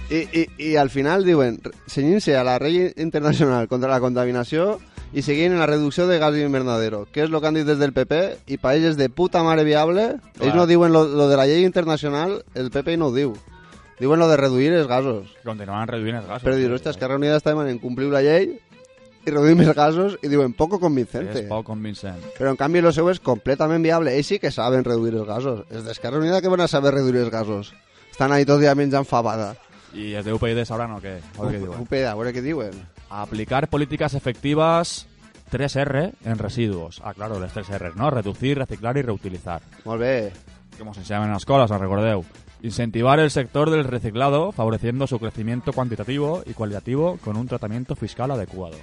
i, i, i al final diuen senyint-se a la llei internacional contra la contaminació i seguint en la reducció de gas invernadero, que és el que han dit des del PP, i per ells és de puta mare viable. Ells no diuen lo, lo de la llei internacional, el PP no ho diu. Diuen lo de reduir els gasos. Continúan reduint els gasos. Però dir, hòstia, Esquerra Unida està demanant complir la llei i reduir més gasos i diuen poco convincente. És poc convincent. Però en canvi el seu és completament viable. Ells sí que saben reduir els gasos. Els d'Esquerra Unida que van a saber reduir els gasos. Estan ahí tot dia menjant fabada. I els de UPyD sabran o què? A veure què diuen. UPyD, a veure què diuen. Aplicar políticas efectivas 3R en residuos. Ah, claro, les 3 R, ¿no? Reducir, reciclar y reutilizar. Molt bé. Como se llama en las escuelas, os recordeu. Incentivar el sector del reciclado, favoreciendo su crecimiento cuantitativo y cualitativo con un tratamiento fiscal adecuado.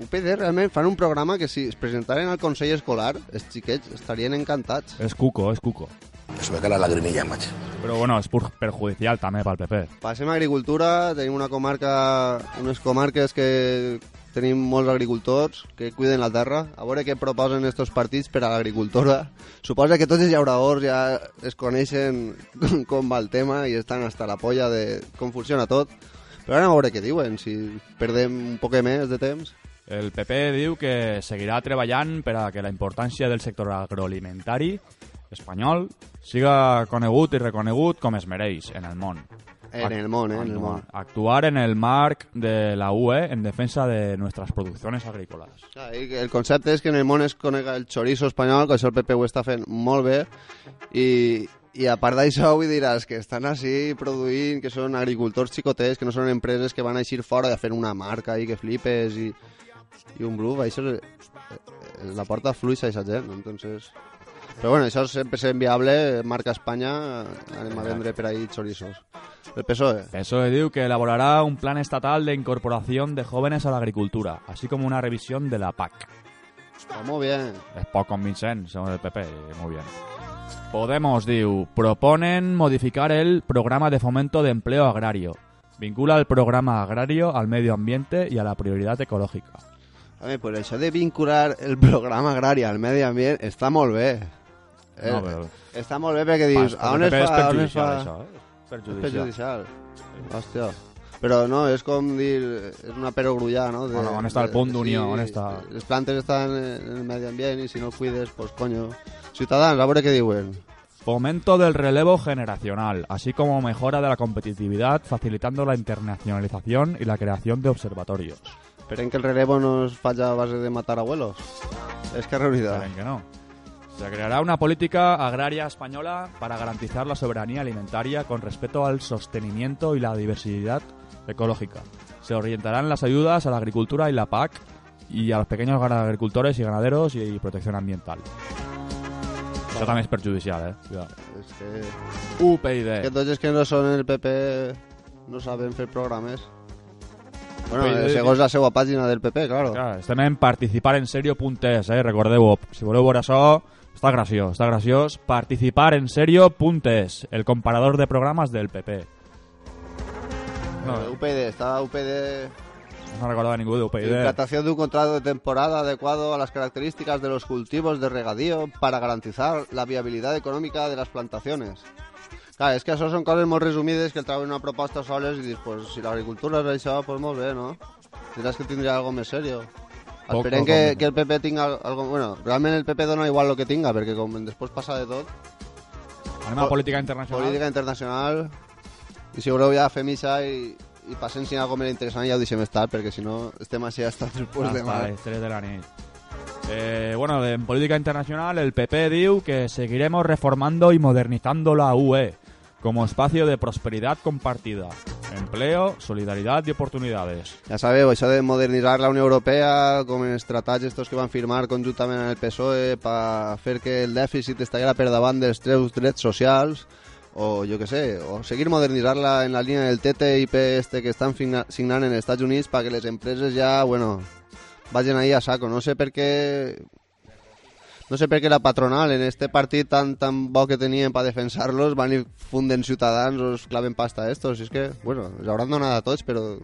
UPyD realment fan un programa que si es presentaren al Consell Escolar, els xiquets estarien encantats. Es cuco, es cuco. Se me cae la lagrimilla, macho. Però bueno, és pur- perjudicial també pel PP. Passem a agricultura, tenim una comarca, unes comarques que tenim molts agricultors que cuiden la terra. A veure què proposen estos partits per a l'agricultura. Suposa que tots els llauradors ja es coneixen com va el tema i estan hasta la polla de com funciona tot. Però anem a veure què diuen, si perdem un poc més de temps. El PP diu que seguirà treballant per a que la importància del sector agroalimentari espanyol siga conegut i reconegut com es mereix en el món. En el món, eh, en el món. Actuar en el marc de la UE en defensa de nuestras producciones agrícolas. I El concepte és que en el món es conega el chorizo espanyol, que això el PP ho està fent molt bé, i, i a part d'això vull dir, els que estan així produint, que són agricultors xicotets, que no són empreses que van a eixir fora a fer una marca i que flipes i, i un bluff, això és, eh, la porta fluixa a aquesta gent, entonces... Però bueno, això sempre és inviable, marca Espanya, anem a vendre per ahí chorizos. El PSOE. PSOE diu que elaborará un plan estatal de incorporación de jóvenes a la agricultura, así como una revisión de la PAC. Está muy bien. Es poc convincent, según el PP, muy bien. Podemos, diu, proponen modificar el programa de fomento de empleo agrario. Vincula el programa agrario al medio ambiente y a la prioridad ecológica. A veure, pues això de vincular el programa agrari al medi ambient està molt bé. Eh, No, però- Està molt bé perquè dius, Pas- on es és a on es perjudicial, fa... això, eh? És perjudicial. És perjudicial. Hòstia. Però no, és com dir... És una perogrullà, no? On- on està el punt d'unió? On està? Les plantes estan en el medi ambient i si no el cuides, pues coño... Ciutadans, a veure què diuen. Fomento del relevo generacional, así como mejora de la competitividad, facilitando la internacionalización y la creación de observatorios. Esperen que el relevo no es faci a base de matar abuelos. És que reunida. Esperen que no. Se creará una política agraria española para garantizar la soberanía alimentaria con respeto al sostenimiento y la diversidad ecológica. Se orientarán las ayudas a la agricultura y la PAC y a los pequeños agricultores y ganaderos y protección ambiental. Això també és perjudicial, eh? Cuidado. És que... UPyD. Que tots els que no són el PP no saben fer programes. Bueno, eh, segons la seva pàgina del PP, claro. Clar, estem en participarenserio.es, eh? Recordeu-ho. Si voleu veure això, Està graciós, està graciós. Participar en serio, puntes. El comparador de programas del PP. No, eh, UPD, está UPD... No recordaba ninguno de UPD. Implantación de un contrato de temporada adecuado a las características de los cultivos de regadío para garantizar la viabilidad económica de las plantaciones. Claro, es que eso son cosas muy resumidas que traen una propuesta soles y dices, pues si la agricultura es realizada, pues muy bien, ¿no? Dirás que tendría algo más serio. Esperem que, que el PP tinga algo... Bueno, realment el PP dona igual lo que tinga, perquè com després passa de tot... Anem a política internacional. Política internacional. I si voleu ja fem això i, i passem si hi ha alguna més interessant ja ho deixem estar, perquè si no estem així hasta després de Hasta mal. las 3 de la nit. Eh, bueno, en política internacional, el PP diu que seguiremos reformando y modernizando la UE como espacio de prosperidad compartida, empleo, solidaridad y oportunidades. Ja sabeu, això de modernitzar la Unió Europea, com els tractats estos que van firmar conjuntament amb el PSOE per fer que el dèficit estiguera per davant dels teus drets socials, o jo que sé, o seguir modernitzar-la en la línia del TTIP este que estan signa- signant en els Estats Units perquè les empreses ja, bueno, vagin ahí a saco. No sé per què... No sé per què la patronal en este partit tan, tan bo que tenien per defensar-los van i funden ciutadans o es claven pasta a estos. Si és que, bueno, els hauran donat a tots, però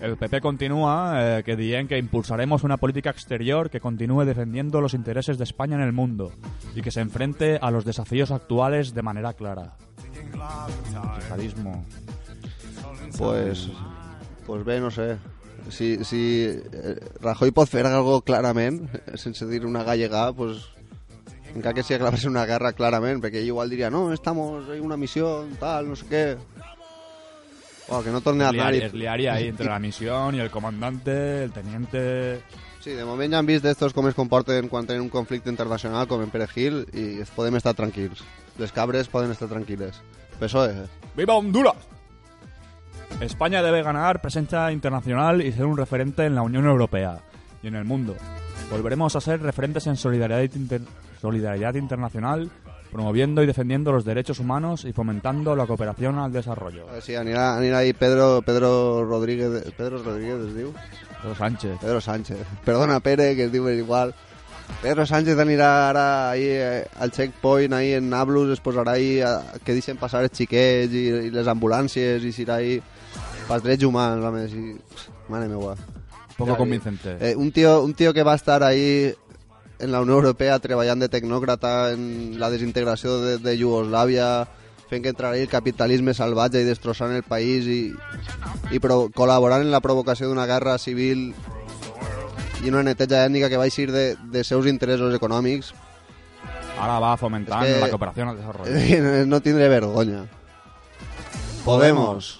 El PP continúa eh, que dicen que impulsaremos una política exterior que continúe defendiendo los intereses de España en el mundo y que se enfrente a los desafíos actuales de manera clara. Pues, pues bé, no sé. Si, si eh, Rajoy pot fer algo clarament, sense dir una gallega, pues, encara que sigui clavar-se una guerra clarament, perquè ell igual diria, no, estamos en una misión, tal, no sé què. Oh, que no torne a liaria, es liaria ahí entre la misión y el comandante, el teniente... Sí, de moment ja han vist d'estos com es comporten quan tenen un conflicte internacional, com en Perejil, i podem estar tranquils. Les cabres poden estar tranquil·les. PSOE, ¡Viva Honduras! España debe ganar presencia internacional y ser un referente en la Unión Europea y en el mundo. Volveremos a ser referentes en solidaridad, inter- solidaridad internacional, promoviendo y defendiendo los derechos humanos y fomentando la cooperación al desarrollo. A veure si anirà, anirà ahí Pedro, Pedro Rodríguez, Pedro Rodríguez diu? Pedro Sánchez. Pedro Sánchez. Perdona, Pere, que es igual. Pedro Sánchez anirà ara ahí eh, al checkpoint, ahí en Nablus, es posarà ahí a, que deixen passar els xiquets i, i les ambulàncies i serà ahí pels drets humans, home, i... Mare meua. Poco Ja, convincente. Eh, un, tío, un tío que va estar ahí en la Unió Europea treballant de tecnòcrata en la desintegració de, de Iugoslàvia, fent que entrarà ahí el capitalisme salvatge i destrossant el país i, i pro, col·laborant en la provocació d'una guerra civil i una neteja ètnica que va eixir de, de seus interessos econòmics Ahora va fomentando Es que- la cooperación al desarrollo. no tindré vergonya Podemos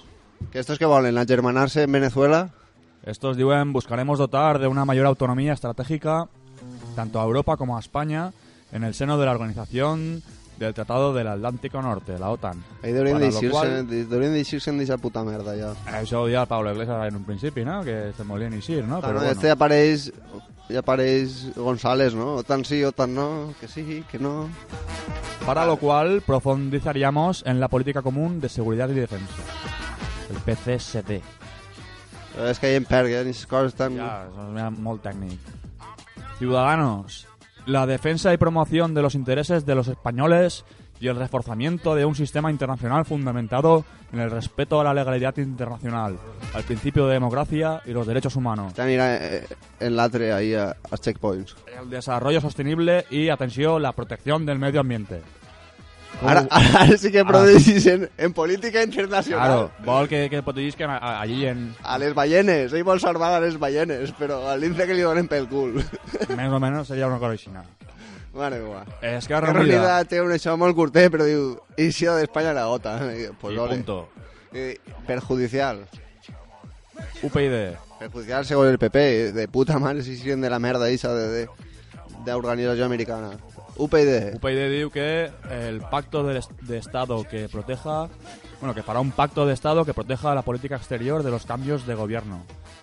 que estos que volen agermanar-se en Venezuela Estos diuen buscaremos dotar de una mayor autonomía estratégica tanto a Europa como a España en el seno de la organización del Tratado del Atlántico Norte, la OTAN. ahí lo d'eixir-se cual- deurien d'eixir-se d'aquesta puta merda ja Això ho deia el Pablo Iglesias en un principi, no? Que se molien eixir, no? Claro, Però bueno. este ya apareix, ya apareix González, ¿no? OTAN sí, OTAN no, que sí, que no. Para lo cual profundizaríamos en la política común de seguridad y defensa, el PCSD. És que hi en perd, eh? Aquestes coses tan... Eso es molt técnico. Ciudadanos, la defensa y promoción de los intereses de los españoles y el reforzamiento de un sistema internacional fundamentado en el respeto a la legalidad internacional, al principio de democracia y los derechos humanos. Este anirà eh, en l'altre ahí a, als checkpoints. El desarrollo sostenible y, atención, la protección del medio ambiente. Ara, ara sí que Ara. produeixis en, en política internacional. Claro, vol que, que allí en... A les ballenes, ell vol salvar a les ballenes, però a l'Ince que li donen pel cul. Més o menos sería una cosa així. Mare meva. Es que Que Unida. reunida té un això molt curtet, però diu, he sido de España la. I, Pues ole. punto. I, perjudicial. UPyD. Perjudicial segons el PP, de puta mare si siguen de la merda esa de, de, de organizació americana. UPyD. UPyD diu que el pacto de, de Estado que proteja, bueno, que fará un pacto de Estado que proteja la política exterior de los cambios de gobierno.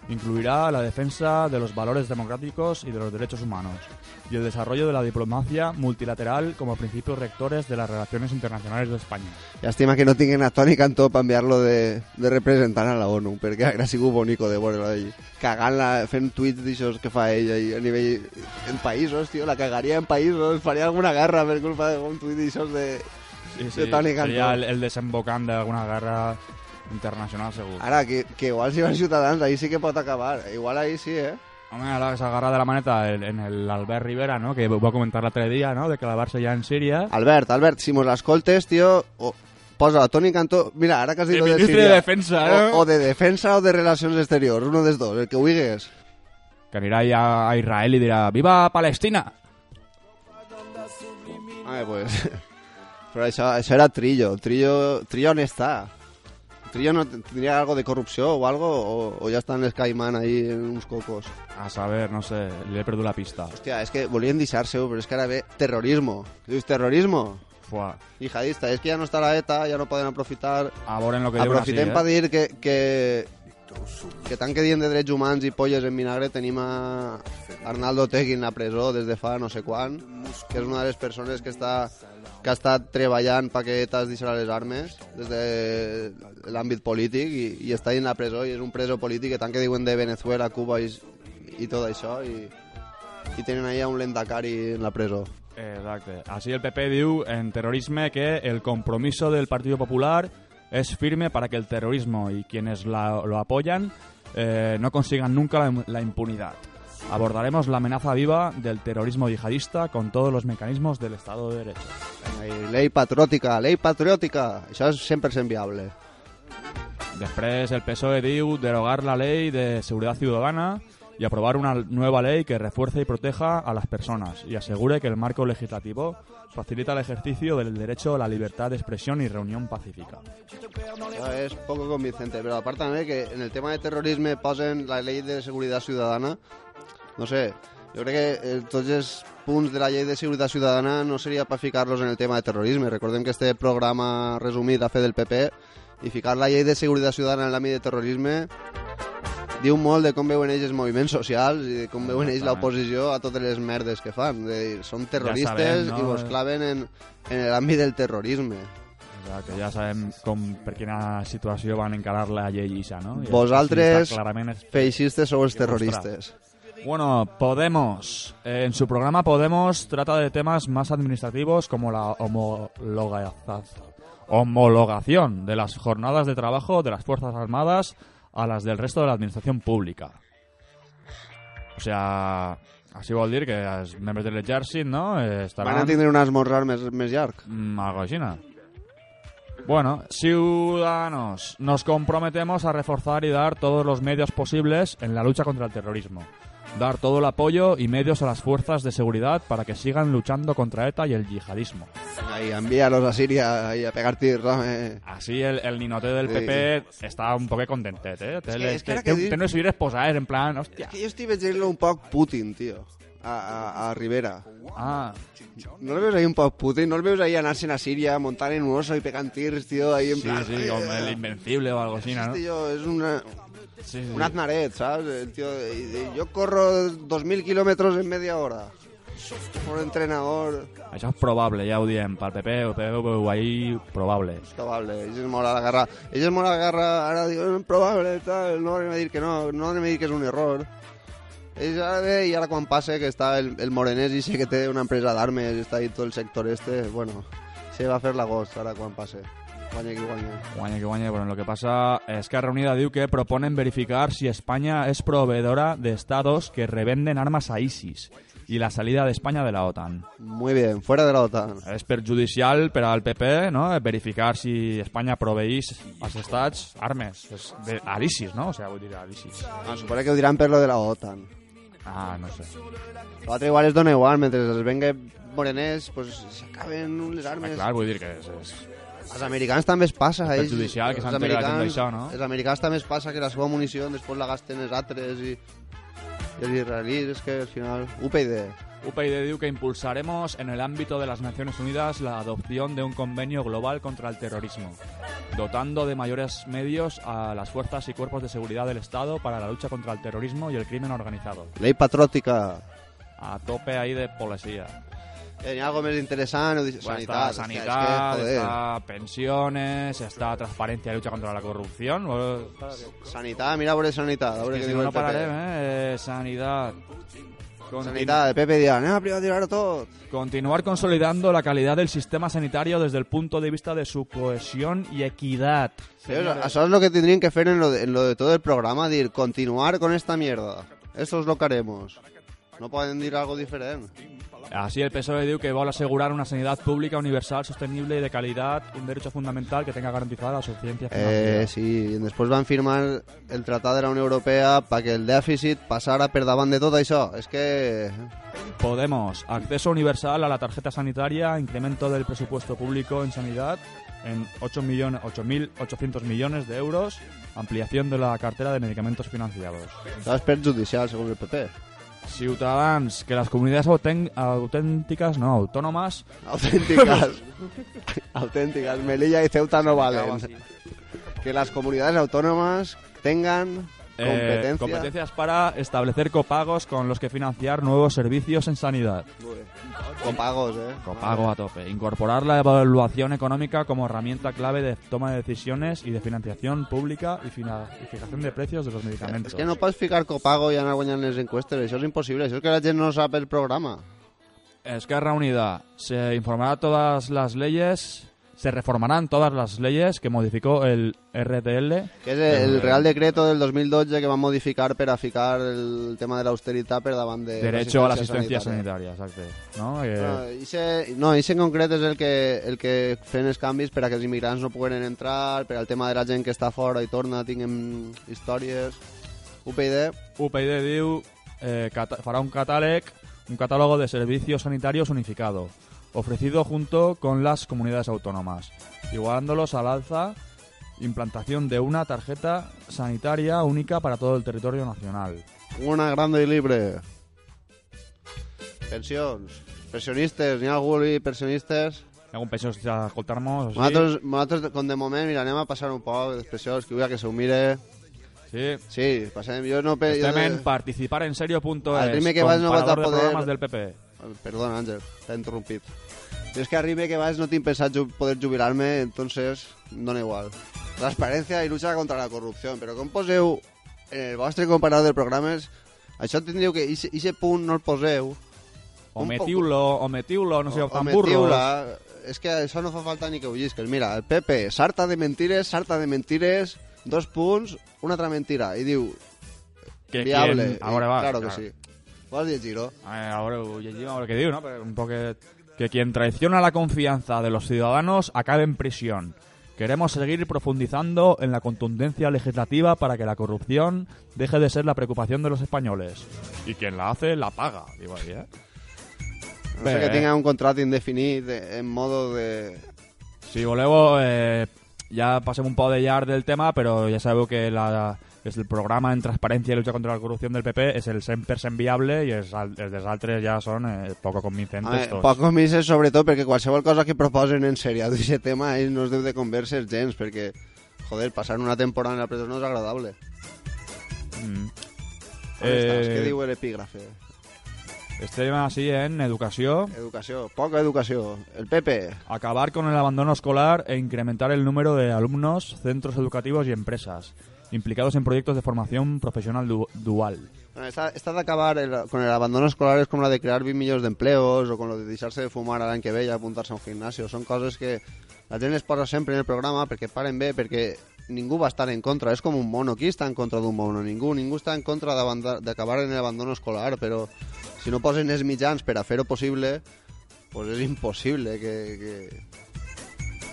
Incluirá la defensa de los valores democráticos y de los derechos humanos y el desarrollo de la diplomacia multilateral como principios rectores de las relaciones internacionales de España. Llàstima que no tinguin a Toni Cantó per enviar-lo de, de a la ONU, perquè hauria sigut bonico de veure allí. Cagant-la, fent tuits d'aixòs que fa ella i a nivell... En països, tio, la cagaria en països, faria alguna guerra per culpa d'un tuit d'aixòs de, Sí, de Toni Cantó. sería el, el desembocante de alguna guerra internacional segur. Ara, que, que igual si van Ciutadans, ahí sí que pot acabar. Igual ahí sí, eh? Home, ara s'agarra de la maneta en, en el Albert Rivera, ¿no? Que va comentar l'altre dia, ¿no? De que la Barça ja en Síria... Albert, Albert, si mos l'escoltes, tio, o, posa Toni Cantó... Mira, ara que has dit de Síria... de Defensa, eh? O, o de Defensa o de Relacions Exteriors, uno dels dos, el que ho digues. Que anirà ja a Israel i dirà «Viva Palestina!» Ah, pues... Pero eso, era Trillo. Trillo, Trillo no está. ¿Trillo no tendría algo de corrupción o algo? O, ya está en Skyman ahí en unos cocos? A saber, no sé, le he perdido la pista. Hostia, es que volví a endisarse, pero es que ahora ve terrorismo. ¿Es terrorismo? Fua. Hijadista, es que ya no está la ETA, ya no pueden aprofitar. Ahora en lo que Aprofitem para ¿eh? decir que, que tant que dient de drets humans i polles en vinagre tenim a Arnaldo Tegui en la presó des de fa no sé quan, que és una de les persones que està que ha estat treballant perquè ETA es deixarà les armes des de l'àmbit polític i, i està en la presó i és un preso polític que tant que diuen de Venezuela, Cuba i, i tot això i, i tenen ahí a un lendacari en la presó. Exacte. Así el PP diu en terrorisme que el compromiso del Partido Popular es firme para que el terrorismo y quienes la- lo apoyan eh, no consigan nunca la, la impunidad. Abordaremos la amenaza viva del terrorismo yihadista con todos los mecanismos del Estado de Derecho. Ley patriòtica, ley patriòtica, això és 100% viable. Después el PSOE diu derogar la ley de seguridad ciudadana y aprobar una nueva ley que refuerce y proteja a las personas y asegure que el marco legislativo facilita el ejercicio del derecho a la libertad de expresión y reunión pacífica. Això és poco convincente, però a part també que en el tema de terrorisme posen la llei de seguretat ciutadana, no sé, jo crec que eh, els punts de la llei de seguretat ciutadana no seria per ficar-los en el tema de terrorisme. Recordem que este programa resumit ha fet del PP i ficar la llei de seguretat ciutadana en l'àmbit de terrorisme diu molt de com veuen ells els moviments socials i de com veuen ells l'oposició a totes les merdes que fan. De, dir, són terroristes sabem, no? i vos claven en, en l'àmbit del terrorisme. Exacte, ja sabem com, per quina situació van encarar la llei ISA, no? I Vosaltres, es- feixistes, sou els terroristes. Bueno, Podemos. Eh, en su programa Podemos trata de temas más administrativos como la homologa- homologación de las jornadas de trabajo de las Fuerzas Armadas a las del resto de la administración pública. O sea, així vol dir que els membres de l'exèrcit no, estaran... Van a tindre un esmorzar més, més llarg. Mm, algo així, ¿no? Bueno, ciudadanos, nos comprometemos a reforzar y dar todos los medios posibles en la lucha contra el terrorismo. Dar todo el apoyo y medios a las fuerzas de seguridad para que sigan luchando contra ETA y el yihadismo. Ahí, envíalos a Siria ahí a pegar tirs, home. Así el, el ninote del Sí. PP está un poco contentet, eh? Té, és que ara té, que té, dius- té unes ulleres posades en plan, hòstia. És que jo estic veient-lo un poc Putin, tio, a, a, a Rivera. Ah. ¿No lo veus ahí un poc Putin? ¿No lo veus ahí anarse a Siria, montar en un oso y pegar tirs, tío, ahí en Sí, plan... sí, com el Invencible o algo así, ¿no? Tío es una... Sí, sí. Un aznaret, ¿sabes? El tío, y- y yo corro 2.000 kilómetros en media hora. Un entrenador... Això és probable, ja ho diem, pel PP, el PP ho veu ahí probable. Probable, ells es mola la guerra. Ells es mola la guerra, ara diuen probable, tal, no anem a dir que no, no anem a dir que és un error. Ells ara ve, i ara quan passe que està el, el morenès i sé que té una empresa d'armes, està ahí tot el sector este, bueno, se va a fer l'agost ara quan passe. Guanya qui guanya. Guanya que guanya, bueno, lo que pasa es que Reunida diu que proponen verificar si España es proveedora de estados que revenden armas a ISIS y la salida de España de la OTAN. Muy bien, fuera de la OTAN. És perjudicial per al PP, no?, verificar si Espanya proveís als estats armes és de, a l'ISIS, no? O sigui, vull dir, a l'ISIS. Ah, supone que ho diran per lo de la OTAN. Ah, no sé. L'altre igual es dona igual, mentre els venga morenès, pues s'acaben les armes. Ah, clar, vull dir que és... és... Els americans també es passa, És perjudicial que Els s'entere la gent americans- d'això, no? Els americans també es passa que la seva munició després la gasten els altres i, i els israelíes, és que al final... UPyD. UPyD diu que impulsaremos en el ámbito de las Naciones Unidas la adopción de un convenio global contra el terrorismo, dotando de mayores medios a las fuerzas y cuerpos de seguridad del Estado para la lucha contra el terrorismo y el crimen organizado. Ley patròtica. A tope ahí de policía. Ha algo més interessant? Ho dic, Bueno, sanitat. está hòstia, és sanidad, que, joder. está pensiones, está transparencia y lucha contra la corrupción. Sanitat, mira veure sanitat, a veure Que si no, el pararem, eh? Eh, Sanidad. Sanitat, el PP dirà, anem a privatitzar-ho tot. Continuar consolidando la calidad del sistema sanitario desde el punto de vista de su cohesión y equidad. Eso es lo que tendrían que hacer en lo, de, en lo de todo el programa, dir, continuar con esta mierda. Eso es lo que haremos. No pueden dir algo diferente. Así el PSOE diu que vol assegurar una sanidad pública, universal, sostenible y de calidad, un derecho fundamental que tenga garantizada la suficiencia financiera. Eh, sí, después van firmar el Tratado de la Unión Europea para que el déficit pasara per davant de tot això. És que... Podemos, acceso universal a la tarjeta sanitaria, incremento del presupuesto público en sanidad en 8 millones, 8.800 millones de euros, ampliación de la cartera de medicamentos financiados. Estás perjudicial, según el PP. Ciutadans, que las comunidades auténticas, no, autónomas... Auténticas. Auténticas. Melilla y Ceuta no valen. Que las comunidades autónomas tengan eh, competencia. competencias para establecer copagos con los que financiar nuevos servicios en sanidad. Copagos, ¿eh? Copago a tope. Incorporar la evaluación económica como herramienta clave de toma de decisiones y de financiación pública y, fina- y fijación de precios de los medicamentos. És que no pots ficar copago i anar guanyant les encuestes, això és impossible, això és que la gent no sap el programa. Esquerra Unida. Se informará todas las leyes, se reformarán todas las leyes que modificó el RTL. Que és el Real Decreto del 2012 que va modificar per a ficar el tema de l'austeritat per davant de Derecho a la asistencia sanitaria, exacto. ¿no? Eh, No, ixe, no, en concret és el que, el que fent els canvis per a que els immigrants no puguen entrar, per al tema de la gent que està fora i torna, tinguem històries. UPyD, UPyD diu eh, un catàleg, un catálogo de servicios sanitarios unificado, ofrecido junto con las comunidades autónomas, igualándolos al alza, implantación de una tarjeta sanitaria única para todo el territorio nacional. una grande i libre. Pensions. Pensionistes, n'hi ha algú i pensionistes? Algun pensionista a escoltar-nos? així? Nosaltres, nosaltres, com de moment, mira, anem a passar un poc d'expressions, que vull que s'ho mire. Sí. Sí, passem. Jo no... pe- Estem en Al primer que vas no comparador de poder- programes del PP. Perdona, Àngel, t'he interrompit. És que arribe que vas no tinc pensat ju poder jubilar-me, entonces dona igual. Transparència i lucha contra la corrupció, però com poseu en el vostre comparador de programes, això tindríeu que... Ixe punt no el poseu. Ometiu-lo, ometiu-lo, no sigueu tan burros. És que això no fa falta ni que ho llisques. Mira, el PP, sarta de mentires, sarta de mentires, dos punts, una altra mentira. I diu, Que viable. quien- ahora va, claro que sí. Vols llegir-ho? A ahora ho llegim, a digo, ¿no? Pero un poco que, quien traiciona la confianza de los ciudadanos acabe en prisión. Queremos seguir profundizando en la contundencia legislativa para que la corrupción deje de ser la preocupación de los españoles. Y quien la hace, la paga. Digo ahí, ¿eh? No sé que tinga un contrato indefinit de- en modo de... Si voleu, eh, ja passem un poc de llarg del tema, però ja sabeu que la, és el programa en transparència i lucha contra la corrupció del PP és el 100% viable i els, al- els dels altres ja són eh, poco convincentes veure, tots. poc convinces sobretot perquè qualsevol cosa que proposen en sèrie d'aquest tema ells no es deu de converses gens perquè, joder, passar una temporada en la presó no és agradable. Mm. On estàs? Eh, Què diu l'epígrafe? Estem així en educació. Educació, poca educació. El PP. Acabar con el abandono escolar e incrementar el número de alumnos, centros educativos y empresas implicados en proyectos de formación profesional du- dual. Esta, esta de acabar el- con el abandono escolar es como la de crear 20 millones de empleos o con lo de deixar-se de fumar a l'any que ve i apuntar-se a un gimnasio. Són coses que la gent es posa sempre en el programa perquè paren bé, perquè ningú va estar en contra. És com un mono. Qui està en contra d'un mono? Ningú. Ningú està en contra d'acabar en l'abandono escolar, però si no posen els mitjans per a fer-ho pues és impossible que... que...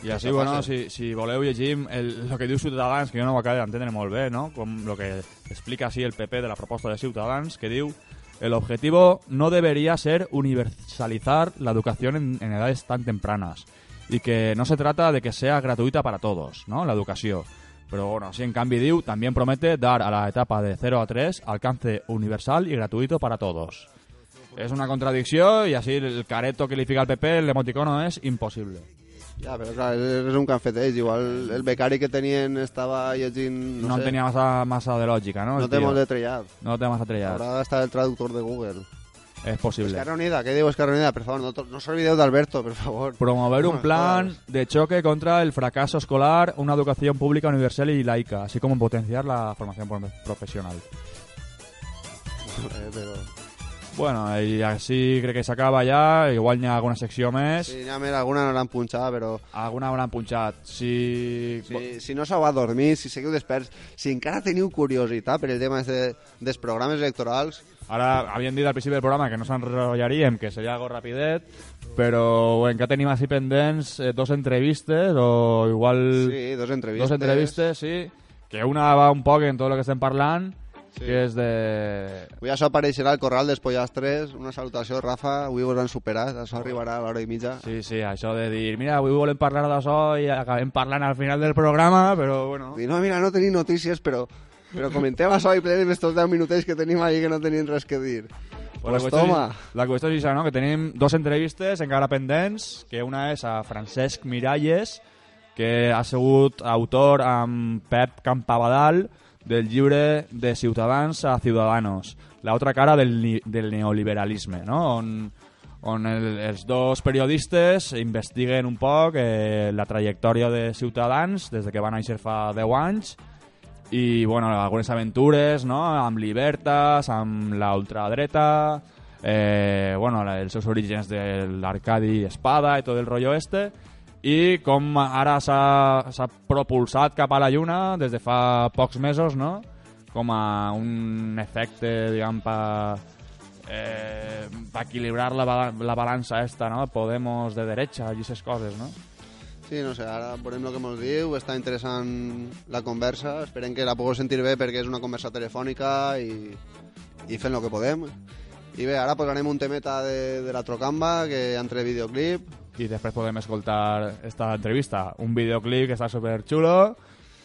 I així, bueno, si, si voleu llegim el, lo que diu Ciutadans, que jo no ho acabo d'entendre molt bé, no? Com lo que explica así el PP de la proposta de Ciutadans, que diu el objetivo no debería ser universalizar la educación en, edades tan tempranas y que no se trata de que sea gratuita para todos, ¿no? La educación. Pero bueno, así en cambio diu, también promete dar a la etapa de 0 a 3 alcance universal y gratuito para todos. És una contradicció i així el careto que li fica al PP, el emoticono, és impossible. Ja, però clar, és, un ells. Igual el becari que tenien estava llegint... No, No, sé, tenia massa, massa de lògica, no? No té molt de trellat. No té massa trellat. Haurà d'estar el traductor de Google. És possible. Esquerra Unida, què diu Esquerra Unida? Per favor, no, no s'olvideu d'Alberto, per favor. Promover un plan de choque contra el fracaso escolar, una educación pública universal y laica, así como potenciar la formación pro- profesional. Eh, però... Bueno, i així crec que s'acaba ja, igual n'hi ha alguna secció més. Sí, ha més, alguna no l'han punxat, però... Alguna l'han punxat. Si... Si, si no s'ho va dormir, si seguiu desperts, si encara teniu curiositat per el tema de, dels programes electorals... Ara havíem dit al principi del programa que no s'enrotllaríem, que seria algo rapidet, però encara tenim així pendents eh, dos entrevistes, o igual... Sí, dos entrevistes. Dos entrevistes, sí, que una va un poc en tot el que estem parlant, sí. que és de... Avui això apareixerà al Corral dels Pollastres. Una salutació, Rafa. Avui vos han superat. Això arribarà a l'hora i mitja. Sí, sí, això de dir, mira, avui volem parlar d'això i acabem parlant al final del programa, però bueno... I no, mira, no tenim notícies, però, però comentem això i plenem estos 10 minutets que tenim ahí que no tenim res que dir. Pues la, qüestió, la qüestió és això, no? que tenim dos entrevistes encara pendents, que una és a Francesc Miralles, que ha sigut autor amb Pep Campabadal del llibre de Ciutadans a Ciudadanos, l'altra cara del, del neoliberalisme, no? on, on el, els dos periodistes investiguen un poc eh, la trajectòria de Ciutadans des de que van néixer fa 10 anys i bueno, algunes aventures no? amb Libertas, amb la ultradreta, eh, bueno, els seus orígens de l'Arcadi Espada i tot el rotllo este, i com ara s'ha propulsat cap a la Lluna des de fa pocs mesos, no? com a un efecte, diguem, per eh, pa equilibrar la, la balança esta, no? Podemos de derecha i aquestes coses, no? Sí, no sé, ara veurem el que ens diu, està interessant la conversa, esperem que la pugueu sentir bé perquè és una conversa telefònica i, i fent el que podem. I bé, ara posarem un temeta de, de la Trocamba, que entre videoclip. I després podem escoltar esta entrevista, un videoclip que està super xulo,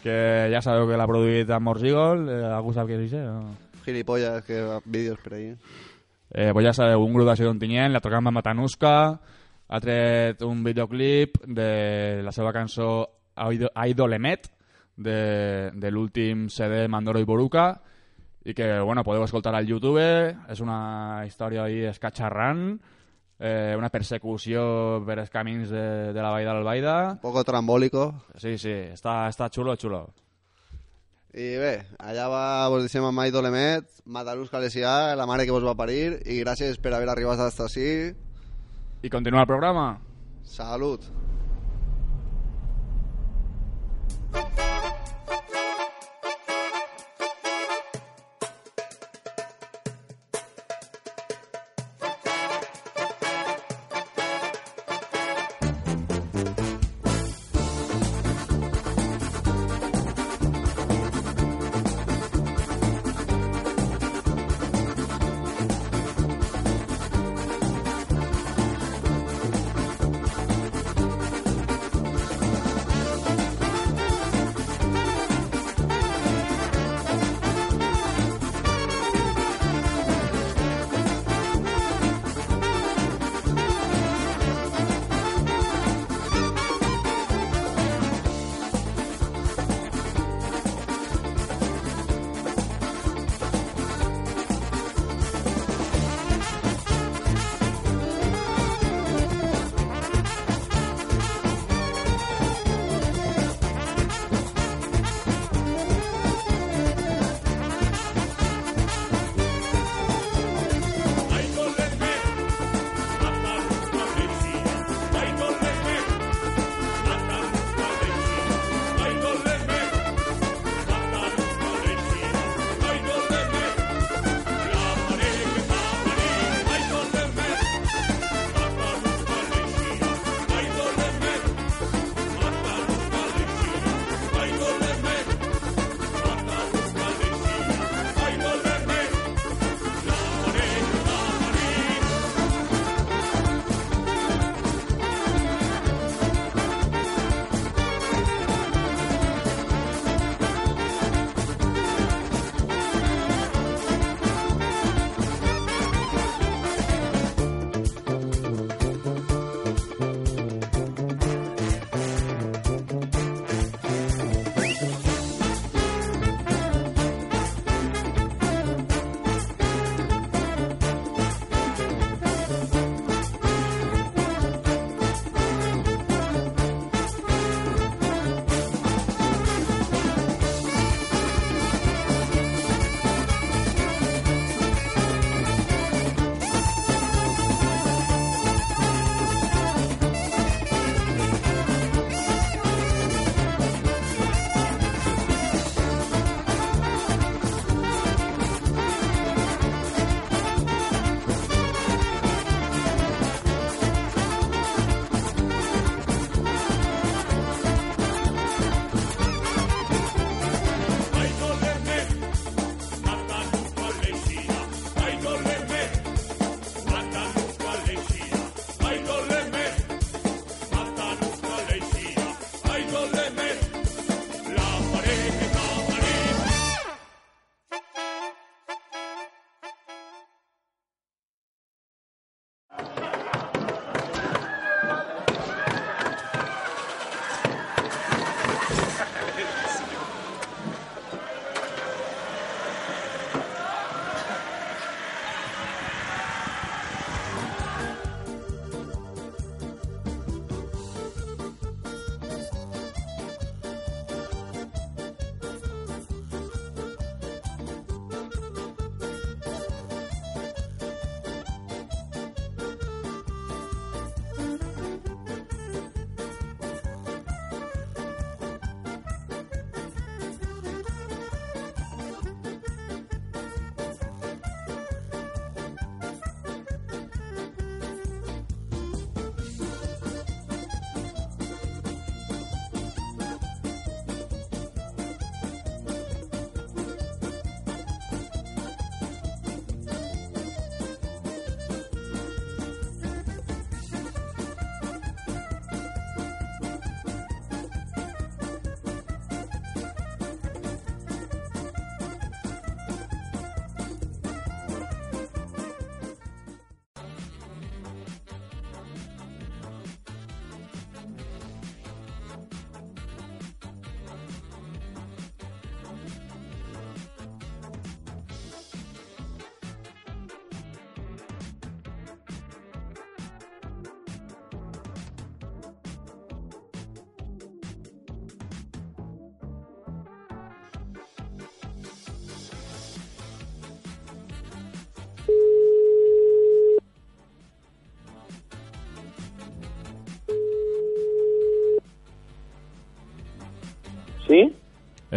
que ja sabeu que l'ha produït amb Morzigol, eh, algú sap què és això? No? Gilipollas, que vídeos per ahí. Eh, pues ja sabeu, un grup de Sidontinyent, la Trocamba Matanuska, ha tret un videoclip de la seva cançó Aidolemet, de, de l'últim CD Mandoro i Boruca, i que, bueno, podeu escoltar al YouTube, és una història ahí escatxarrant, eh, una persecució per els camins de, de la Vall d'Albaida. Un poco trambólico. Sí, sí, està, està xulo, xulo. I bé, allà va, vos deixem amb Mai Dolemet, Matalús Calesià, la mare que vos va parir, i gràcies per haver arribat fins ací. I continua el programa. Salut. Sí?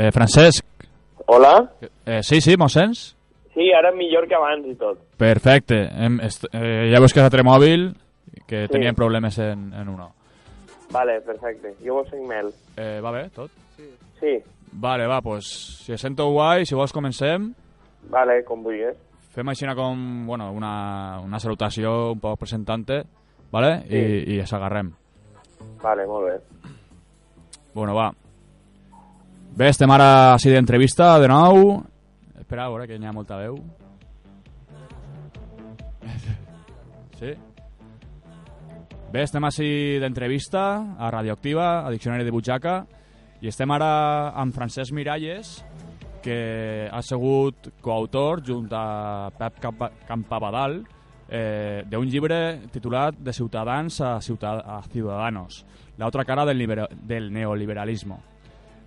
Eh, Francesc. Hola? Eh, sí, sí, mos sents? Sí, ara millor que abans i tot. Perfecte. Hem, eh, ja veus que és altre mòbil, que Sí. tenien problemes en, en uno. Vale, perfecte. Jo vos sent mel. Eh, va bé, tot? Sí, Vale, va, pues, si es sento guai, si vols comencem, vale, com vulguis. fem així una, com, bueno, una, una salutació un poc presentante, vale? Sí. I, i s'agarrem. Vale, molt bé. Bueno, va. Bé, estem ara així d'entrevista, de nou. Espera, a veure, que hi ha molta veu. Sí? Bé, estem així d'entrevista a Radioactiva, a Diccionari de Butxaca, i estem ara amb Francesc Miralles, que ha sigut coautor, junt a Pep Campa- Campabadal, eh, d'un llibre titulat De ciutadans a, ciutad a ciudadanos, la otra cara del, del neoliberalismo.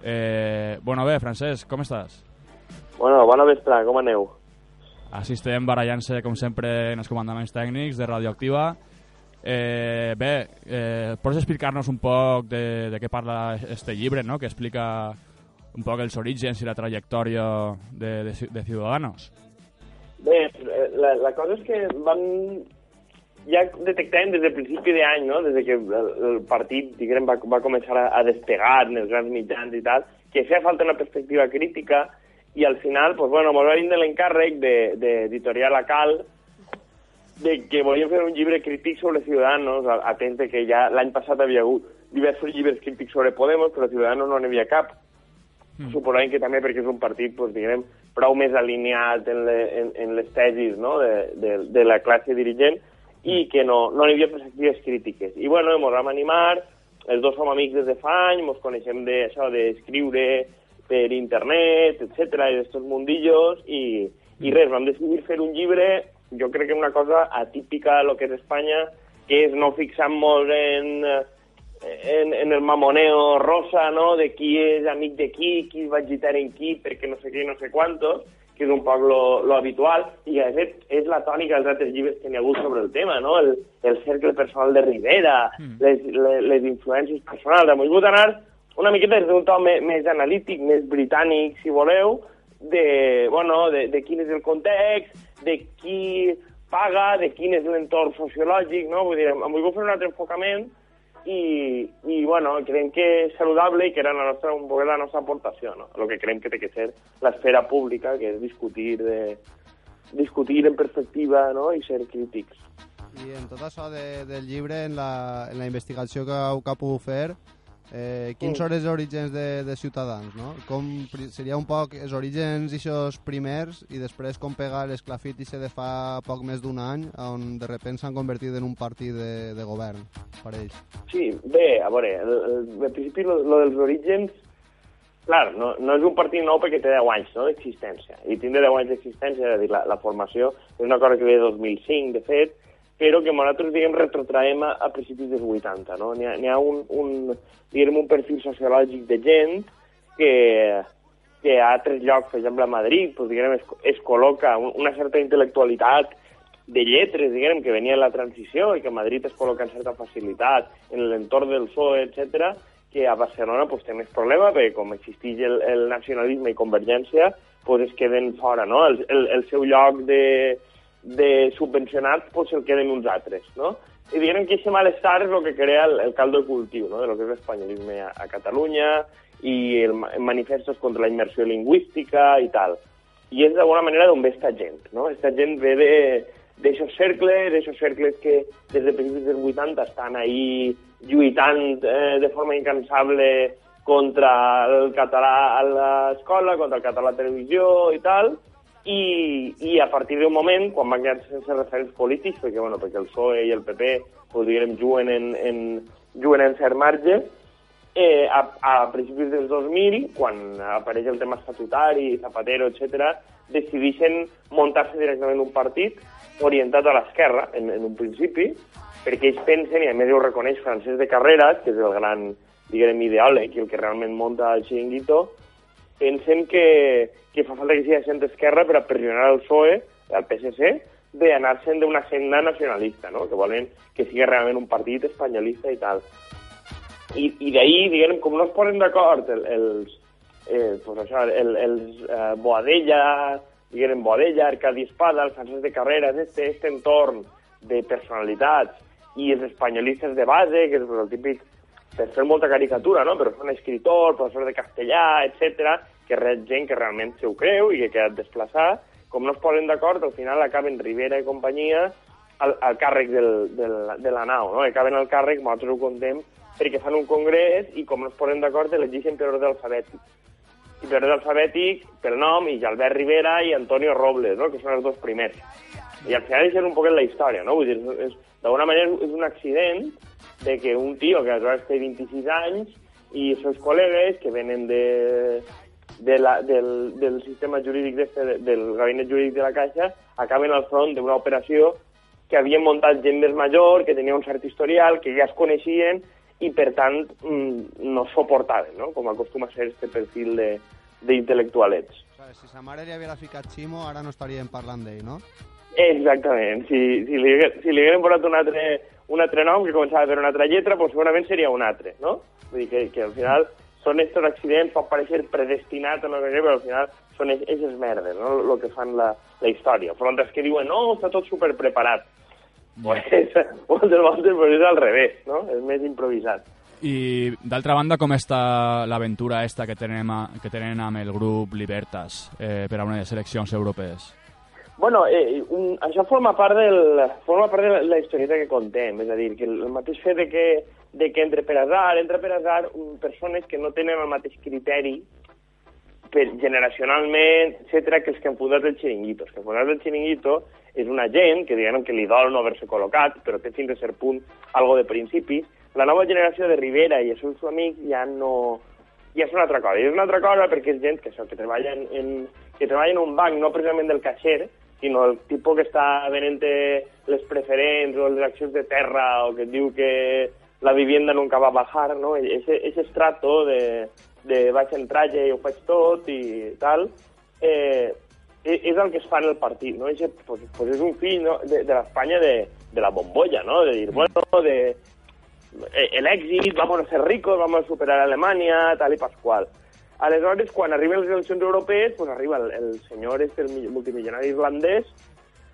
Eh, bueno, bé, Francesc, com estàs? Bueno, bona vesprada, com aneu? Així estem barallant-se, com sempre, en els comandaments tècnics de Radioactiva. Eh, bé, eh, pots explicar-nos un poc de, de què parla este llibre, no? que explica un poc els orígens i la trajectòria de, de, de Ciudadanos? Bé, eh, la, la cosa és que vam... Ja detectàvem des del principi d'any, no? des que el, el partit diguem, va, va començar a, a despegar en els grans mitjans i tal, que feia falta una perspectiva crítica i al final, pues, bueno, ens va vindre l'encàrrec de- d'editorial Acal de que volíem fer un llibre crític sobre Ciudadanos, a- atents de que ja l'any passat havia hagut diversos llibres crítics sobre Podemos, però Ciudadanos no n'hi havia cap. Mm. Suposant que també perquè és un partit, pues, diguem, prou més alineat en, le, en, en les tesis no? de, de, de la classe dirigent i que no, no hi havia perspectives crítiques. I bueno, ens vam animar, els dos som amics des de fa anys, ens coneixem de, d'escriure per internet, etc i d'estos mundillos, i, i res, vam decidir fer un llibre, jo crec que una cosa atípica a lo que és Espanya, que és no fixar molt en, en, en el mamoneo rosa, no?, de qui és amic de qui, qui va agitar en qui, perquè no sé què no sé quantos, que és un poc lo, lo habitual, i de fet és la tònica dels altres llibres que n'hi ha hagut sobre el tema, no?, el, el cercle personal de Rivera, mm. les, les, les influències personals. Hem volgut anar una miqueta des d'un to més, més analític, més britànic, si voleu, de, bueno, de, de quin és el context, de qui paga, de quin és l'entorn sociològic, no? Vull dir, hem volgut fer un altre enfocament i, i bueno, creiem que és saludable i que era la nostra, un poc la nostra aportació, no? El que creiem que té que ser l'esfera pública, que és discutir, de, discutir en perspectiva no? i ser crítics. I en tot això de, del llibre, en la, en la investigació que heu que pogut fer, eh, quins Mm. són els orígens de, de Ciutadans, no? Com seria un poc els orígens eixos primers i després com pegar l'esclafit i de fa poc més d'un any on de repente s'han convertit en un partit de, de govern per ells. Sí, bé, a veure, al principi lo, lo dels orígens, clar, no, no és un partit nou perquè té 10 anys no, d'existència, i tindre 10 anys d'existència, és a dir, la, la formació és una cosa que ve de 2005, de fet, però que nosaltres, diguem, retrotraem a, a principis dels 80, no? N'hi ha, ha un, un, diguem, un perfil sociològic de gent que, que a altres llocs, per exemple a Madrid, pues, diguem, es, es col·loca un- una certa intel·lectualitat de lletres, diguem, que venia de la transició i que a Madrid es col·loca amb certa facilitat en l'entorn del PSOE, etc que a Barcelona pues, té més problema perquè com existeix el, el nacionalisme i convergència pues, es queden fora, no? El, el, el seu lloc de, de subvencionat pues, el queden uns altres, no? I diguem que aquest malestar és el que crea el, el caldo de cultiu, no?, de lo que és l'espanyolisme a, a Catalunya i el, ma- manifestos contra la immersió lingüística i tal. I és d'alguna manera d'on ve esta gent, no? Esta gent ve de cercles, d'aixos cercles que des de principis dels 80 estan ahí lluitant eh, de forma incansable contra el català a l'escola, contra el català a la televisió i tal, i, i a partir d'un moment, quan van quedar sense referents polítics, perquè, bueno, perquè el PSOE i el PP pues, diguem, juguen, en, en, juguen en cert marge, eh, a, a principis dels 2000, quan apareix el tema estatutari, Zapatero, etc, decideixen muntar-se directament un partit orientat a l'esquerra, en, en un principi, perquè ells pensen, i a més ho reconeix Francesc de Carreras, que és el gran, diguem, ideòleg i el que realment munta el xiringuito, pensen que, que fa falta que sigui gent d'esquerra per a pressionar el PSOE, el PSC, d'anar-se'n d'una senda nacionalista, no? que volen que sigui realment un partit espanyolista i tal. I, i d'ahir, diguem, com no es posen d'acord el, els, eh, pues això, el, els eh, Boadella, diguem Boadella, Arcadi Espada, el Francesc de Carreras, este, este entorn de personalitats i els espanyolistes de base, que és el típic per fer molta caricatura, no? però són escritor, professor de castellà, etc, que és gent que realment se ho creu i que ha quedat desplaçat, com no es posen d'acord, al final acaben Rivera i companyia al, al càrrec del, del, de la nau, no? acaben al càrrec, nosaltres ho contem, perquè fan un congrés i com no es posen d'acord elegeixen per ordre alfabètic. I per ordre alfabètic, pel nom, i Albert Rivera i Antonio Robles, no? que són els dos primers. I al final és un poquet la història, no? Vull dir, és, d'alguna manera és un accident de que un tio que aleshores té 26 anys i els seus col·legues que venen de, de la, del, del sistema jurídic de, del gabinet jurídic de la Caixa acaben al front d'una operació que havien muntat gent més major, que tenia un cert historial, que ja es coneixien i, per tant, mm, no suportaven, no? com acostuma a ser este perfil d'intel·lectualets. Si sa mare li haguera ficat Ximo, ara no estaríem parlant d'ell, no? Exactament. Si, si, li, si li hagueren posat un altre, un altre nom que començava per una altra lletra, pues segurament seria un altre, no? Vull dir que, que al final són estos accidents, pot parecer predestinat o no sé què, però al final són aquestes merdes, no?, el que fan la, la història. Front que diuen, no, està tot super preparat. Pues, moltes voltes pues, és al revés, no? És més improvisat. I, d'altra banda, com està l'aventura esta que tenen, que tenen amb el grup Libertas eh, per a unes eleccions europees? Bueno, eh, un, això forma part, del, forma part de la, la historieta que contem, és a dir, que el, mateix fet de que, de que entre per azar, entra per azar um, persones que no tenen el mateix criteri per, generacionalment, etc que els que han fundat el xiringuito. Els que han fundat el xiringuito és una gent que diguem que li dol no haver-se col·locat, però té fins a cert punt algo de principis. La nova generació de Rivera i els seus amics ja no, ja és una altra cosa. I és una altra cosa perquè és gent que, això, que, treballa en, en, que treballa en un banc, no precisament del caixer, sinó el tipus que està venent les preferents o les accions de terra o que diu que la vivienda nunca va a bajar, no? Ese, ese estrato de, de vaig entrar i ho faig tot i tal, eh, e, és el que es fa en el partit, no? Ese, pues, pues és un fill no? de, de l'Espanya de, de la bombolla, no? De dir, bueno, de eh, l'èxit, vamos a ser ricos, vamos a superar a Alemanya, tal i pasqual. Aleshores, quan arriben les eleccions europees, pues arriba el, el senyor este, el multimilionari irlandès,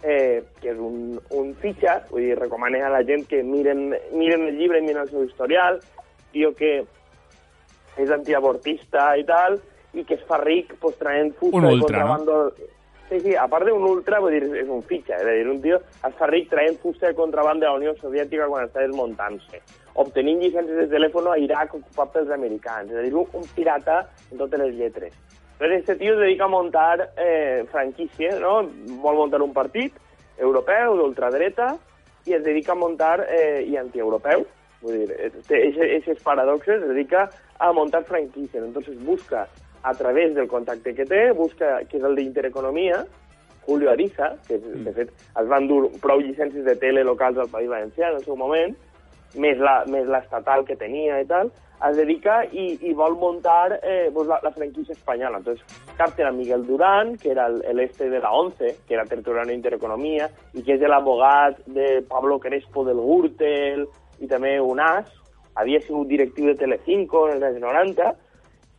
eh, que és un, un fitxa, vull dir, recomano a la gent que miren, miren el llibre i miren el seu historial, tio que és antiabortista i tal, i que es fa ric pues, traient fusta un ultra, no? Sí, sí, a part d'un ultra, vull dir, és un fitxa, és a dir, un tio es fa ric traient fusta de contrabanda de la Unió Soviètica quan està desmuntant-se, obtenint llicències de telèfon a Iraq ocupat pels americans, és a dir, un, pirata en totes les lletres. Entonces, este tío se dedica a montar eh, franquícies, no? Vol montar un partit europeu d'ultradreta i es dedica a montar, eh, i antieuropeu, vull dir, aquests paradoxes, es dedica a montar franquícies. Entonces busca a través del contacte que té, busca, que és el d'Intereconomia, Julio Ariza, que de fet es van dur prou llicències de tele locals al País Valencià en el seu moment, més l'estatal que tenia i tal, es dedica i, i vol montar eh, pues la, la franquícia espanyola. Entonces, capten a Miguel Durán, que era el, el este de la ONCE, que era territorial Intereconomia, i que és l'abogat de Pablo Crespo del Gürtel, i també un as, havia sigut directiu de Telecinco en els anys 90,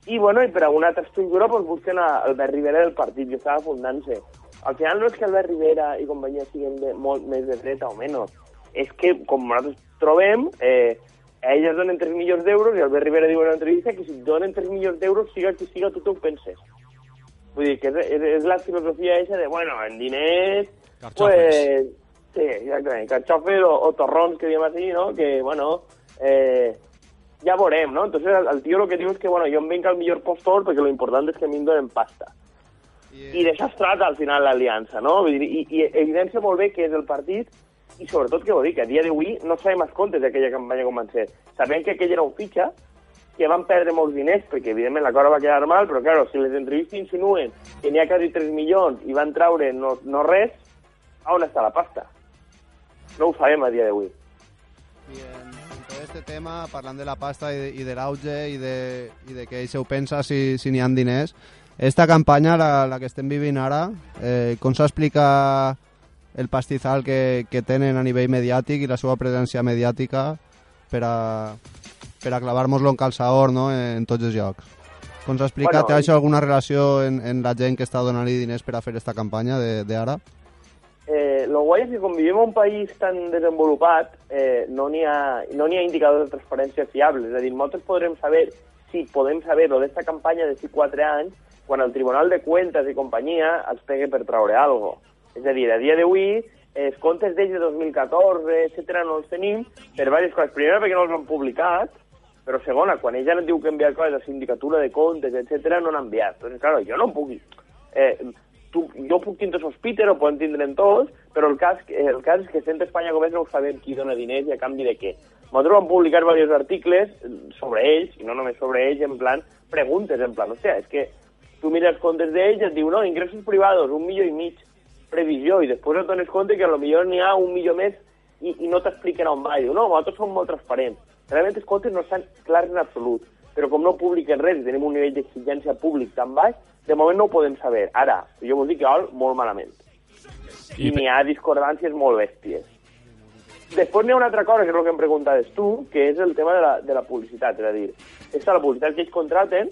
i, bueno, i per alguna altra estructura pues, busquen a Albert Rivera del partit, que estava fundant-se. Al final no és que Albert Rivera i companyia siguin de, molt més de dreta o menys, és que, com nosaltres trobem, eh, ells donen 3 milions d'euros i Albert Rivera diu en una entrevista que si donen 3 milions d'euros, siga qui siga, tu t'ho penses. Vull dir que és, és, és la filosofia eixa de, bueno, en diners... Pues, sí, exactament, carxofes o, o torrons, que diem així, no? Que, bueno, eh, ja veurem, no? Entonces el, el tio el que diu és que, bueno, jo em venc al millor postor perquè lo important és que a mi em donen pasta. Yeah. I d'això es trata al final l'aliança, no? Vull dir, i, I evidència molt bé que és el partit i sobretot que vol dir que a dia d'avui no sabem els comptes d'aquella campanya com van ser. Sabem que aquell era un fitxa, que van perdre molts diners, perquè evidentment la cosa va quedar mal, però claro, si les entrevistes insinuen que n'hi ha quasi 3 milions i van traure no, no res, on està la pasta? No ho sabem a dia d'avui. Tot este tema, parlant de la pasta i de, i de l'auge i, de, i de què ho pensa si, si n'hi ha diners, esta campanya, la, la que estem vivint ara, eh, com s'explica el pastizal que, que tenen a nivell mediàtic i la seva presència mediàtica per a, per a clavar-nos-lo en calçador no? en tots els llocs. Com s'ha explicat, Bueno, té això alguna relació en, en la gent que està donant-li diners per a fer esta campanya de, de ara? Eh, lo guai és que com vivim en un país tan desenvolupat, eh, no n'hi ha, no ha indicadors de transparència fiables. És a dir, nosaltres podrem saber, si podem saber-ho d'esta campanya de 4 anys, quan el Tribunal de Cuentas i companyia els pegue per traure cosa. És a dir, a dia d'avui, eh, els comptes d'ells de 2014, etc no els tenim per diverses coses. Primera, perquè no els han publicat, però segona, quan ella ens diu que envia coses a sindicatura de comptes, etc no n'ha enviat. Doncs, clar, jo no puc... Eh, tu, jo puc tindre sospita, o poden tindre en tots, però el cas, el cas és que Centre Espanya Govern no sabem qui dona diners i a canvi de què. Nosaltres vam publicar diversos articles sobre ells, i no només sobre ells, en plan, preguntes, en plan, hòstia, és que tu mires comptes d'ells i et diu, no, ingressos privats, un milió i mig, previsió, i després et dones compte que potser n'hi ha un milió més i, i no t'expliquen on va. I diu, no, nosaltres som molt transparents. Realment els comptes no estan clars en absolut, però com no publiquen res i tenim un nivell d'exigència públic tan baix, de moment no ho podem saber. Ara, jo vull dir que val molt malament. I, I n'hi ha discordàncies molt bèsties. Després n'hi ha una altra cosa, que és el que em preguntaves tu, que és el tema de la, de la publicitat. És a dir, està la publicitat que ells contraten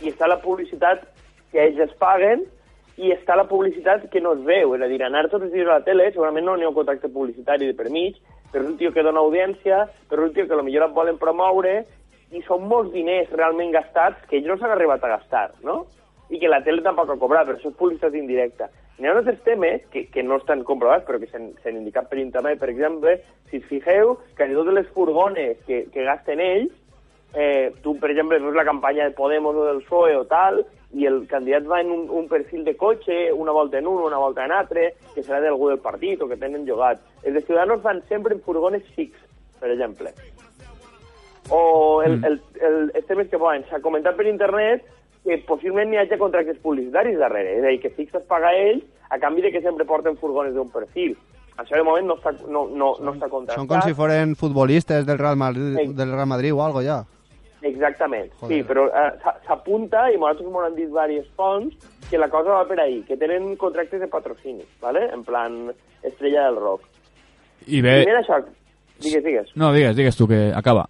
i està la publicitat que ells es paguen i està la publicitat que no es veu. És a dir, anar tots els dies a la tele, segurament no n'hi ha un contracte publicitari de per mig, però és un tio que dona audiència, però és un tio que potser et volen promoure, i són molts diners realment gastats que ells no s'han arribat a gastar, no? I que la tele tampoc ha cobrat, però això és publicitat indirecta. N'hi ha altres temes que, que no estan comprovats, però que s'han indicat per internet, per exemple, si us fixeu, que de totes les furgones que, que gasten ells, eh, tu, per exemple, veus la campanya de Podemos o del PSOE o tal, i el candidat va en un, un perfil de cotxe, una volta en un, una volta en altre, que serà d'algú del partit o que tenen llogat. Els de Ciudadanos van sempre en furgones fix, per exemple. O el, mm. el, el, els temes que poden. S'ha comentat per internet que possiblement n'hi hagi contractes publicitaris darrere, és a dir, que fix es paga a ells a canvi de que sempre porten furgones d'un perfil. Això de moment no està, no, no, no està contractat. Són com si foren futbolistes del Real Madrid, del Real Madrid o algo ja. Exactament, Joder. sí, però eh, s'apunta, i nosaltres m'ho han dit diversos fonts, que la cosa va per ahí, que tenen contractes de patrocini, ¿vale? en plan estrella del rock. I bé... I mira això, digues, digues. No, digues, digues tu, que acaba.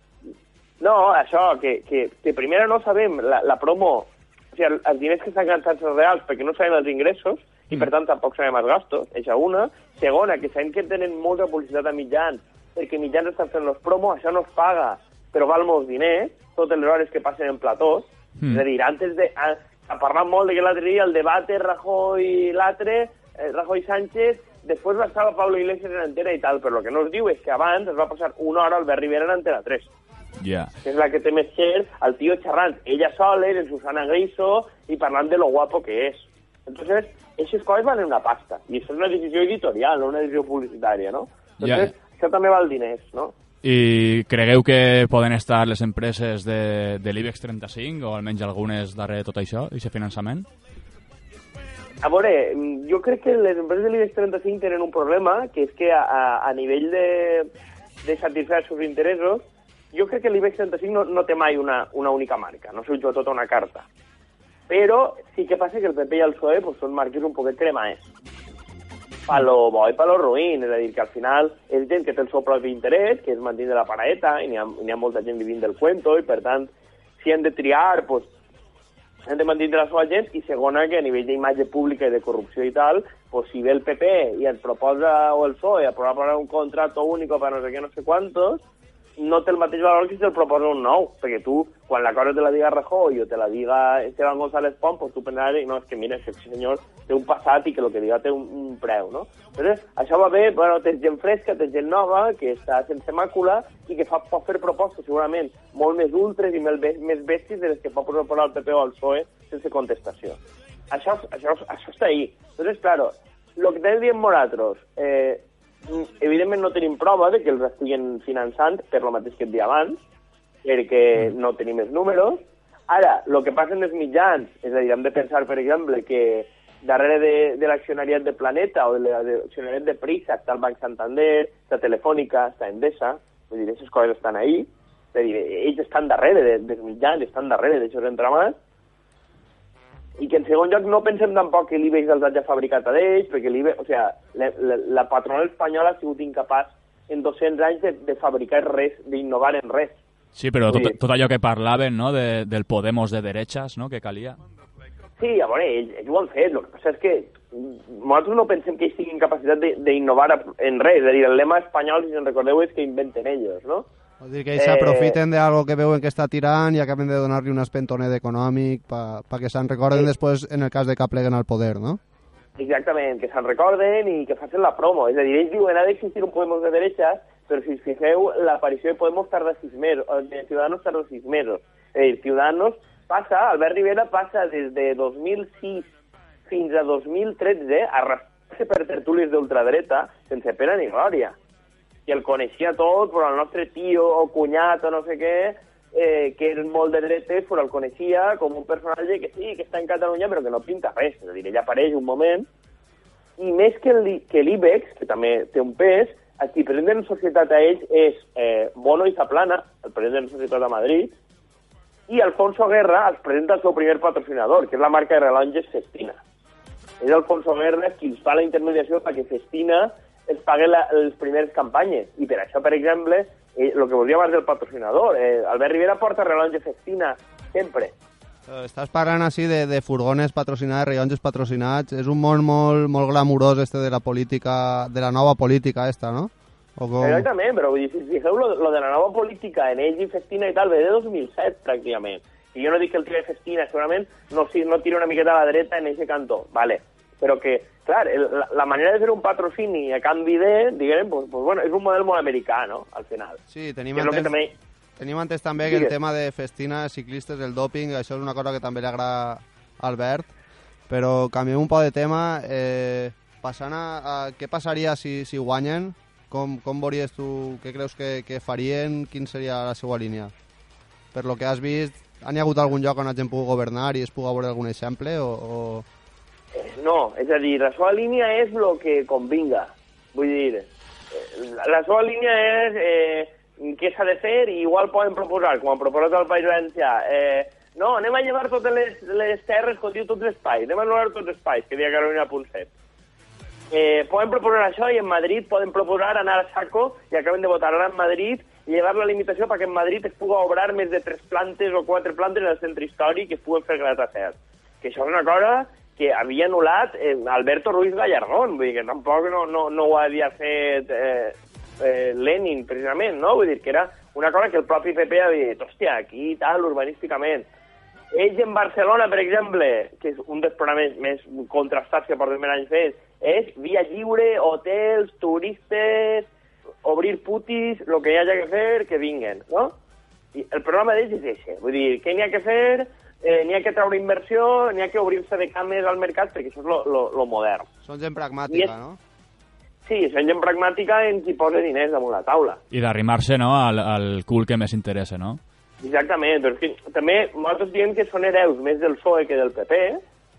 No, això, que, que, que primera no sabem la, la promo, o sigui, els diners que estan gastats els reals perquè no sabem els ingressos, i per tant tampoc sabem els gastos, això una. Segona, que sabem que tenen molta publicitat a mitjans, perquè mitjans estan fent los promos, això no es paga, però val molts diners, totes les hores que passen en platós. Mm. És a dir, antes de... A, a parlat molt de que l'altre dia el debat Rajoy l'altre, eh, Rajoy Sánchez, després va estar Pablo Iglesias en Antena i tal, però el que no es diu és que abans es va passar una hora al Albert Rivera en Antena 3. Ja. Que és la que té més cert, el tio xerrant, ella sola, en Susana Griso, i parlant de lo guapo que és. Entonces, aquestes coses valen una pasta. I això és una decisió editorial, no una decisió publicitària, no? Entonces, Ja. això també val diners, no? I cregueu que poden estar les empreses de, de l'IBEX 35 o almenys algunes darrere de tot això, aquest finançament? A veure, jo crec que les empreses de l'IBEX 35 tenen un problema, que és que a, a, a nivell de, de satisfer els seus interessos, jo crec que l'IBEX 35 no, no té mai una, una única marca, no s'ho tota una carta. Però sí que passa que el PP i el PSOE pues, són marques un poquet cremaes. Pa lo bo i pa lo ruïn, és a dir, que al final és gent que té el seu propi interès, que és mantenir la paraeta, i n'hi ha, ha molta gent vivint del cuento, i per tant, si han de triar, pues, han de mantenir la seva gent, i segona, que a nivell d'imatge pública i de corrupció i tal, pues, si ve el PP i et proposa, o el PSOE, aprovar un contrato único per no sé què, no sé quantos, no té el mateix valor que si te'l proposa un nou, perquè tu, quan la cosa te la diga Rajoy o te la diga Esteban González Pons, pues tu pensaràs, no, és que mira, aquest senyor té un passat i que el que diga té un, un preu, no? Llavors, això va bé, bueno, tens gent fresca, tens gent nova, que està sense màcula i que fa, pot fer propostes segurament molt més ultres i més, més bèsties de les que pot proposar el PP o el PSOE sense contestació. Això, això, això està ahí. Entonces, claro, lo que també diem nosaltres, eh, evidentment no tenim prova de que els estiguin finançant per lo mateix que et dia abans, perquè no tenim els números. Ara, el que passa en els mitjans, és a dir, hem de pensar, per exemple, que darrere de, de l'accionariat de Planeta o de l'accionariat de Prisa està el Banc Santander, està Telefònica, està Endesa, vull dir, aquestes coses estan ahí, és a dir, ells estan darrere de, dels mitjans, estan darrere d'aixòs entramats, i que en segon lloc no pensem tampoc que l'IBEX els hagi fabricat a ells, perquè l'IBEX, o sigui, la, la, la patronal espanyola ha sigut incapaç en 200 anys de, de fabricar res, d'innovar en res. Sí, però tot, tot allò que parlaven, no?, de, del Podemos de derechas, no?, que calia. Sí, a veure, ells, ells ho han fet, el que passa és que nosaltres no pensem que ells tinguin capacitat de- d'innovar en res, és a dir, el lema espanyol, si se'n recordeu, és que inventen ells, no? Vol dir que ells s'aprofiten d'algo que veuen que està tirant i acaben de donar-li un espentonet econòmic pa, pa que se'n recorden després en el cas de que pleguen al poder, no? Exactament, que se'n recorden i que facin la promo. És a dir, ells diuen ha d'existir un Podemos de derechas, però si us fixeu, l'aparició de Podemos tarda sis mesos, de Ciudadanos tarda sis mesos. És a dir, Ciudadanos passa, Albert Rivera passa des de 2006 fins a 2013 arrastrant-se per tertúlies d'ultradreta sense pena ni glòria. I el coneixia tot, però el nostre tio o cunyat o no sé què, eh, que és molt de dretes, però el coneixia com un personatge que sí, que està en Catalunya, però que no pinta res. És a dir, ella apareix un moment, i més que l'I- que l'IBEX, que també té un pes, el qui presenta en societat a ells és eh, Bono i Zaplana, el president de societat de Madrid, i Alfonso Guerra els presenta el seu primer patrocinador, que és la marca de rellotges Festina. És Alfonso Guerra qui fa la intermediació perquè Festina es pagui la, les primeres campanyes. I per això, per exemple, eh, el que volia abans del patrocinador, eh, Albert Rivera porta rellotge Festina sempre. Eh, Estàs parlant així de, de furgones patrocinats, rellotges patrocinats. És un món molt, molt glamurós este de la política, de la nova política esta, no? O com... Exactament, però vull dir, si fixeu, lo, lo de la nova política en ells i Festina i tal ve de 2007, pràcticament. I jo no dic que el de Festina, segurament no, si, no tira una miqueta a la dreta en aquest cantó, vale. Però que, clar, el, la, la manera de fer un patrocini a canvi de, diguem, pues, pues, bueno, és un model molt americà, no?, al final. Sí, tenim Que el que entès, també... tenim entès també que el tema de festina, ciclistes, el doping, això és una cosa que també li agrada a Albert, però canviem un poc de tema. Eh, passant a, a què passaria si, si guanyen? Com, com veuries tu, què creus que, que farien? Quin seria la seva línia? Per lo que has vist, han hi hagut algun lloc on hagin pogut governar i es pugui veure algun exemple? O, o... No, és a dir, la seva línia és el que convinga. Vull dir, eh, la, seva línia és eh, què s'ha de fer i igual poden proposar, com han proposat al País Valencià, eh, no, anem a llevar totes les, les terres, com diu, tots els espais, anem a anul·lar tots els espais, que deia Carolina Ponset. Eh, poden proposar això i en Madrid poden proposar anar a saco i acaben de votar ara en Madrid llevar la limitació perquè en Madrid es pugui obrar més de tres plantes o quatre plantes el centre històric i es puguen fer gratacels. Que això és una cosa que havia anul·lat eh, Alberto Ruiz Gallardón, vull dir que tampoc no, no, no ho havia fet eh, eh, Lenin, precisament, no? Vull dir que era una cosa que el propi PP havia dit, hòstia, aquí tal, urbanísticament. Ells en Barcelona, per exemple, que és un dels programes més contrastats que portem anys fets, és via lliure, hotels, turistes, obrir putis, el que hi hagi que fer, que vinguen, no? I el programa d'ells és aquest. Vull dir, què n'hi ha que fer? Eh, n'hi ha que treure inversió, n'hi ha que obrir-se de cames al mercat, perquè això és lo, lo, lo modern. Són gent pragmàtica, I és- no? Sí, són gent pragmàtica en qui posa diners damunt la taula. I d'arrimar-se no, al, al cul que més interessa, no? Exactament, però és que també nosaltres diem que són hereus més del PSOE que del PP,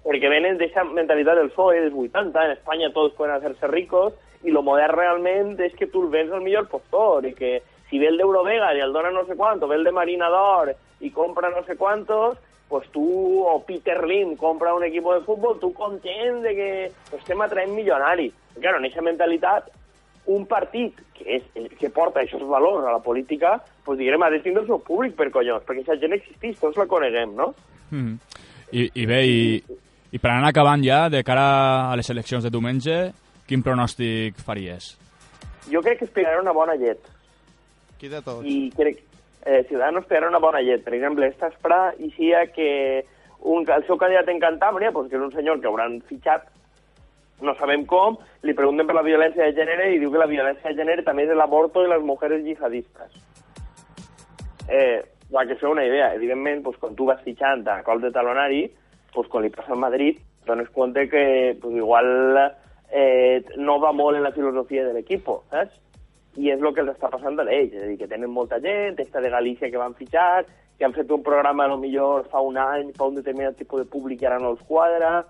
perquè venen d'aquesta mentalitat del PSOE dels 80, en Espanya tots poden hacer-se ricos, i lo modern realment és que tu el vens al millor postor, i que si ve el d'Eurovega i el dona no sé quant, o ve el de Marina d'Or i compra no sé quantos, pues tu, o Peter Lim, compra un equip de futbol, tu content de que estem atraent milionaris. Claro, en aquesta mentalitat, un partit que, és, el que porta aquests valors a la política, pues, diguem, ha de tindre el seu públic, per collons, perquè aquesta gent existeix, tots la coneguem, no? Mm. I, I bé, i, i per anar acabant ja, de cara a les eleccions de diumenge, quin pronòstic faries? Jo crec que es pegarà una bona llet. Qui de tots? I crec eh, Ciudadanos pegarà una bona llet. Per exemple, esta esperar i sia que un, el seu candidat en Cantàbria, pues, que és un senyor que hauran fitxat, no sabem com, li pregunten per la violència de gènere i diu que la violència de gènere també és l'avorto i les mujeres jihadistes. Eh, va, que feu una idea. Evidentment, pues, quan tu vas fitxant a col de talonari, pues, quan li passa al Madrid, dones compte que pues, igual eh, no va molt en la filosofia de l'equip, saps? I és el que està passant a ells, és a dir, que tenen molta gent, esta de Galícia que van fitxar, que han fet un programa a lo millor fa un any per un determinat tipus de públic i ara no els quadra,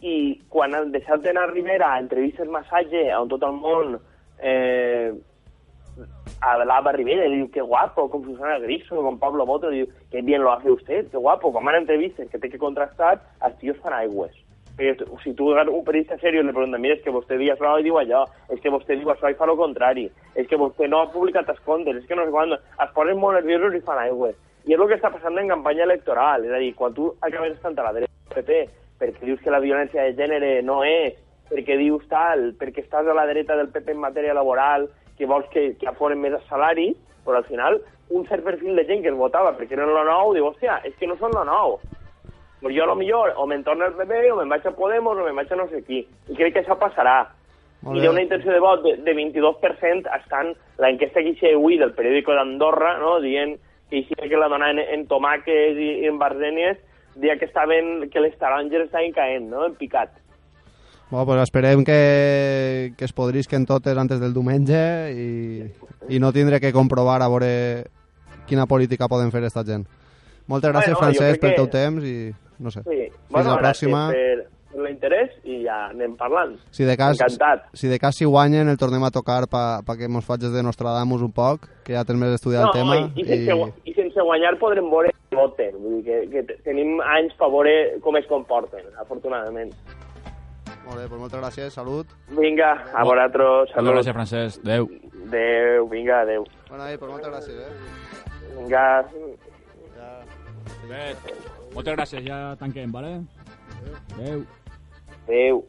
i quan han deixat d'anar a Rivera a entrevistes massatge on tot el món eh, hablaba Rivera y le digo, qué guapo, con Susana Griso, con Pablo Moto, le digo, qué bien lo hace usted, qué guapo, con más entrevistas que té que contrastar, els tios fan aigües. Tu- si tu un periodista seriós li pregunta, mira, és que vostè dia això i diu allò, és que vostè diu això i fa el contrari, és que vostè no ha publicat els comptes, és que no sé quan, es posen molt nerviosos i fan aigua. I és el que està passant en campanya electoral, és a dir, quan tu acabes estant a la dreta del PP perquè dius que la violència de gènere no és, perquè dius tal, perquè estàs a la dreta del PP en matèria laboral, que vols que, que aforen més el salari, però al final un cert perfil de gent que es votava perquè eren lo nou, diu, hòstia, és que no són lo nou. Pues jo, a lo millor, o me'n torno al PP, o me'n vaig a Podemos, o me'n vaig a no sé qui. I crec que això passarà. I bé. d'una intenció de vot de, de 22% estan l'enquesta que hi avui del periòdico d'Andorra, no?, dient que hi que la donaven en, en i, i en barzènies, dia que estaven, que les taronges estaven caent, no?, en picat. Bueno, pues esperem que, que es podrisquen totes antes del diumenge i, i no tindré que comprovar a veure quina política poden fer esta gent. Moltes gràcies, Bueno, Francesc, pel que- teu temps i no sé. Sí. Fins la pròxima. gràcies per, per l'interès i ja anem parlant. Si de cas, Encantat. si de cas si guanyen el tornem a tocar pa, pa que mos facis de Nostradamus un poc, que ja tens més estudiat el tema. i, i, sense, gua- i sense guanyar podrem veure què voten. Vull dir que, que te- tenim anys per veure com es comporten, afortunadament. Molt bé, pues moltes gràcies, salut. Vinga, a vosaltres, Moltes salut. gràcies, Francesc. Adéu. Adéu, vinga, adéu. Bueno, ahí, pues moltes gràcies, eh? Vinga, Bé, moltes gràcies, ja tanquem, vale? Adéu. adéu.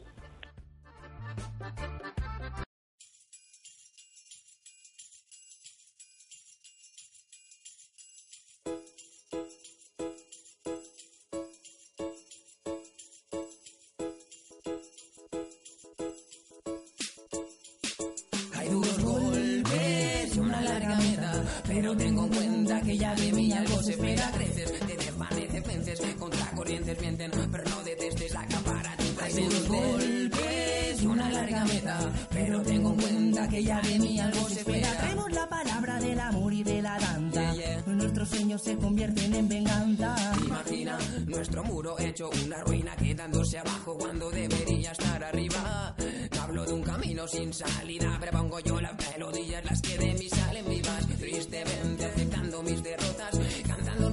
Hay duros golpes y una larga meta, pero tengo en cuenta que ya de mí algo se espera. Creces, te desvanece, vences, contra corrientes mienten, pero no detestes, acapara tu Hay duros golpes y una larga meta, pero tengo en cuenta que ya de mí algo se espera. Traemos la palabra del amor y de la danza. Nuestros sueños se convierten en venganza. Imagina nuestro muro hecho una ruina quedándose abajo cuando debería estar arriba. Hablo de un camino sin salida, pero pongo yo las melodías, las que de mí salen vivas. Tristemente aceptando mis derrotas,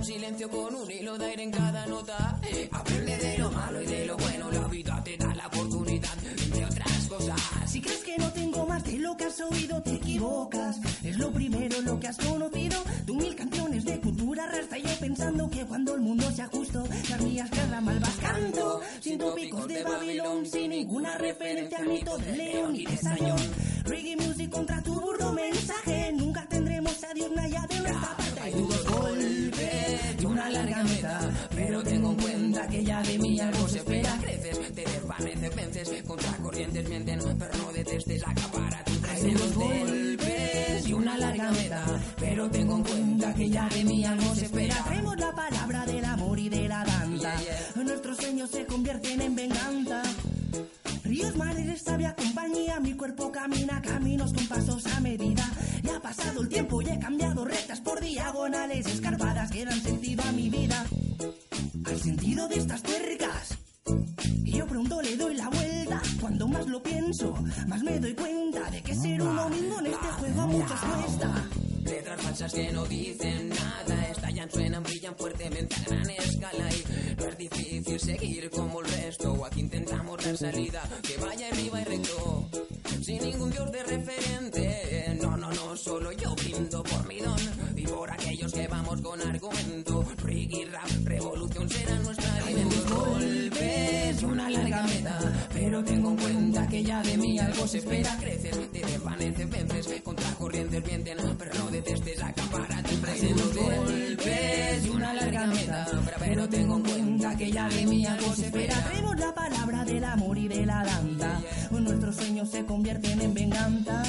silencio con un hilo de aire en cada nota. Aprende de lo malo y de lo bueno, la vida te da la oportunidad, entre otras cosas. Si crees que no tengo más de lo que has oído, te equivocas. Es lo primero lo que has conocido. De mil canciones de cultura rasta. Yo pensando que cuando el mundo sea justo, las mías quedan malvas Sin tópicos de Babilón, sin ninguna referencia al mito de León y de Sayón. Reggae music contra tu burdo mensaje. Nunca tendremos a Dios Naya de nuestra parte. Hay duros golpes y una larga meta, pero tengo en cuenta que ya de mí algo se espera. Creces, te desvaneces, vences, contra corrientes mienten, pero no detestes, acapara tu Hay duros golpes y una larga meta, pero tengo en cuenta que ya de mí algo se espera. Traemos la palabra del amor y de la danza. Nuestros sueños se convierten en venganza. Ríos, mares, sabia compañía, mi cuerpo camina caminos con pasos a medida. Ya ha pasado el tiempo y he cambiado rectas por diagonales escarpadas que dan sentido a mi vida. Al sentido de estas tuercas. Y yo pronto le doy la vuelta. Cuando más lo pienso, más me doy cuenta de que ser un domingo en este juego a muchos cuesta. Letras falsas que no dicen nada, estallan, suenan, brillan fuertemente a gran escala y no es difícil seguir como el resto. Aquí intentamos la salida que vaya arriba y recto, sin ningún dios de referente. No, no, no, solo yo brindo por mi don y por aquellos que vamos con argumento. Reggae, rap, revolución será nuestra y una larga meta, pero tengo en cuenta que ya de mí algo se espera. Creces, te desvaneces, vences, contra corrientes vienten, pero no detestes, acapara tu presente. golpes una larga meta, pero tengo en cuenta que ya de mí algo se espera. Traemos la palabra del amor y de la danza. Nuestros sueños se convierten en venganza.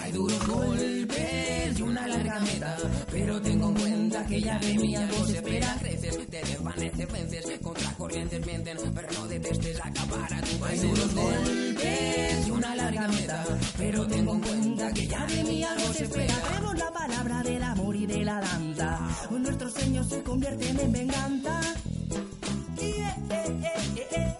Hay duros golpes y una larga meta, pero tengo en cuenta que ya de mí algo se espera. Creces, te desvaneces, vences, contra corrientes mienten, pero no detestes, acapara tu Hay duros golpes y una larga meta, pero tengo en cuenta que ya de mí algo se espera. Traemos la palabra del amor y de la danza. Nuestros sueños se convierten en venganza. Yeah, eh, eh,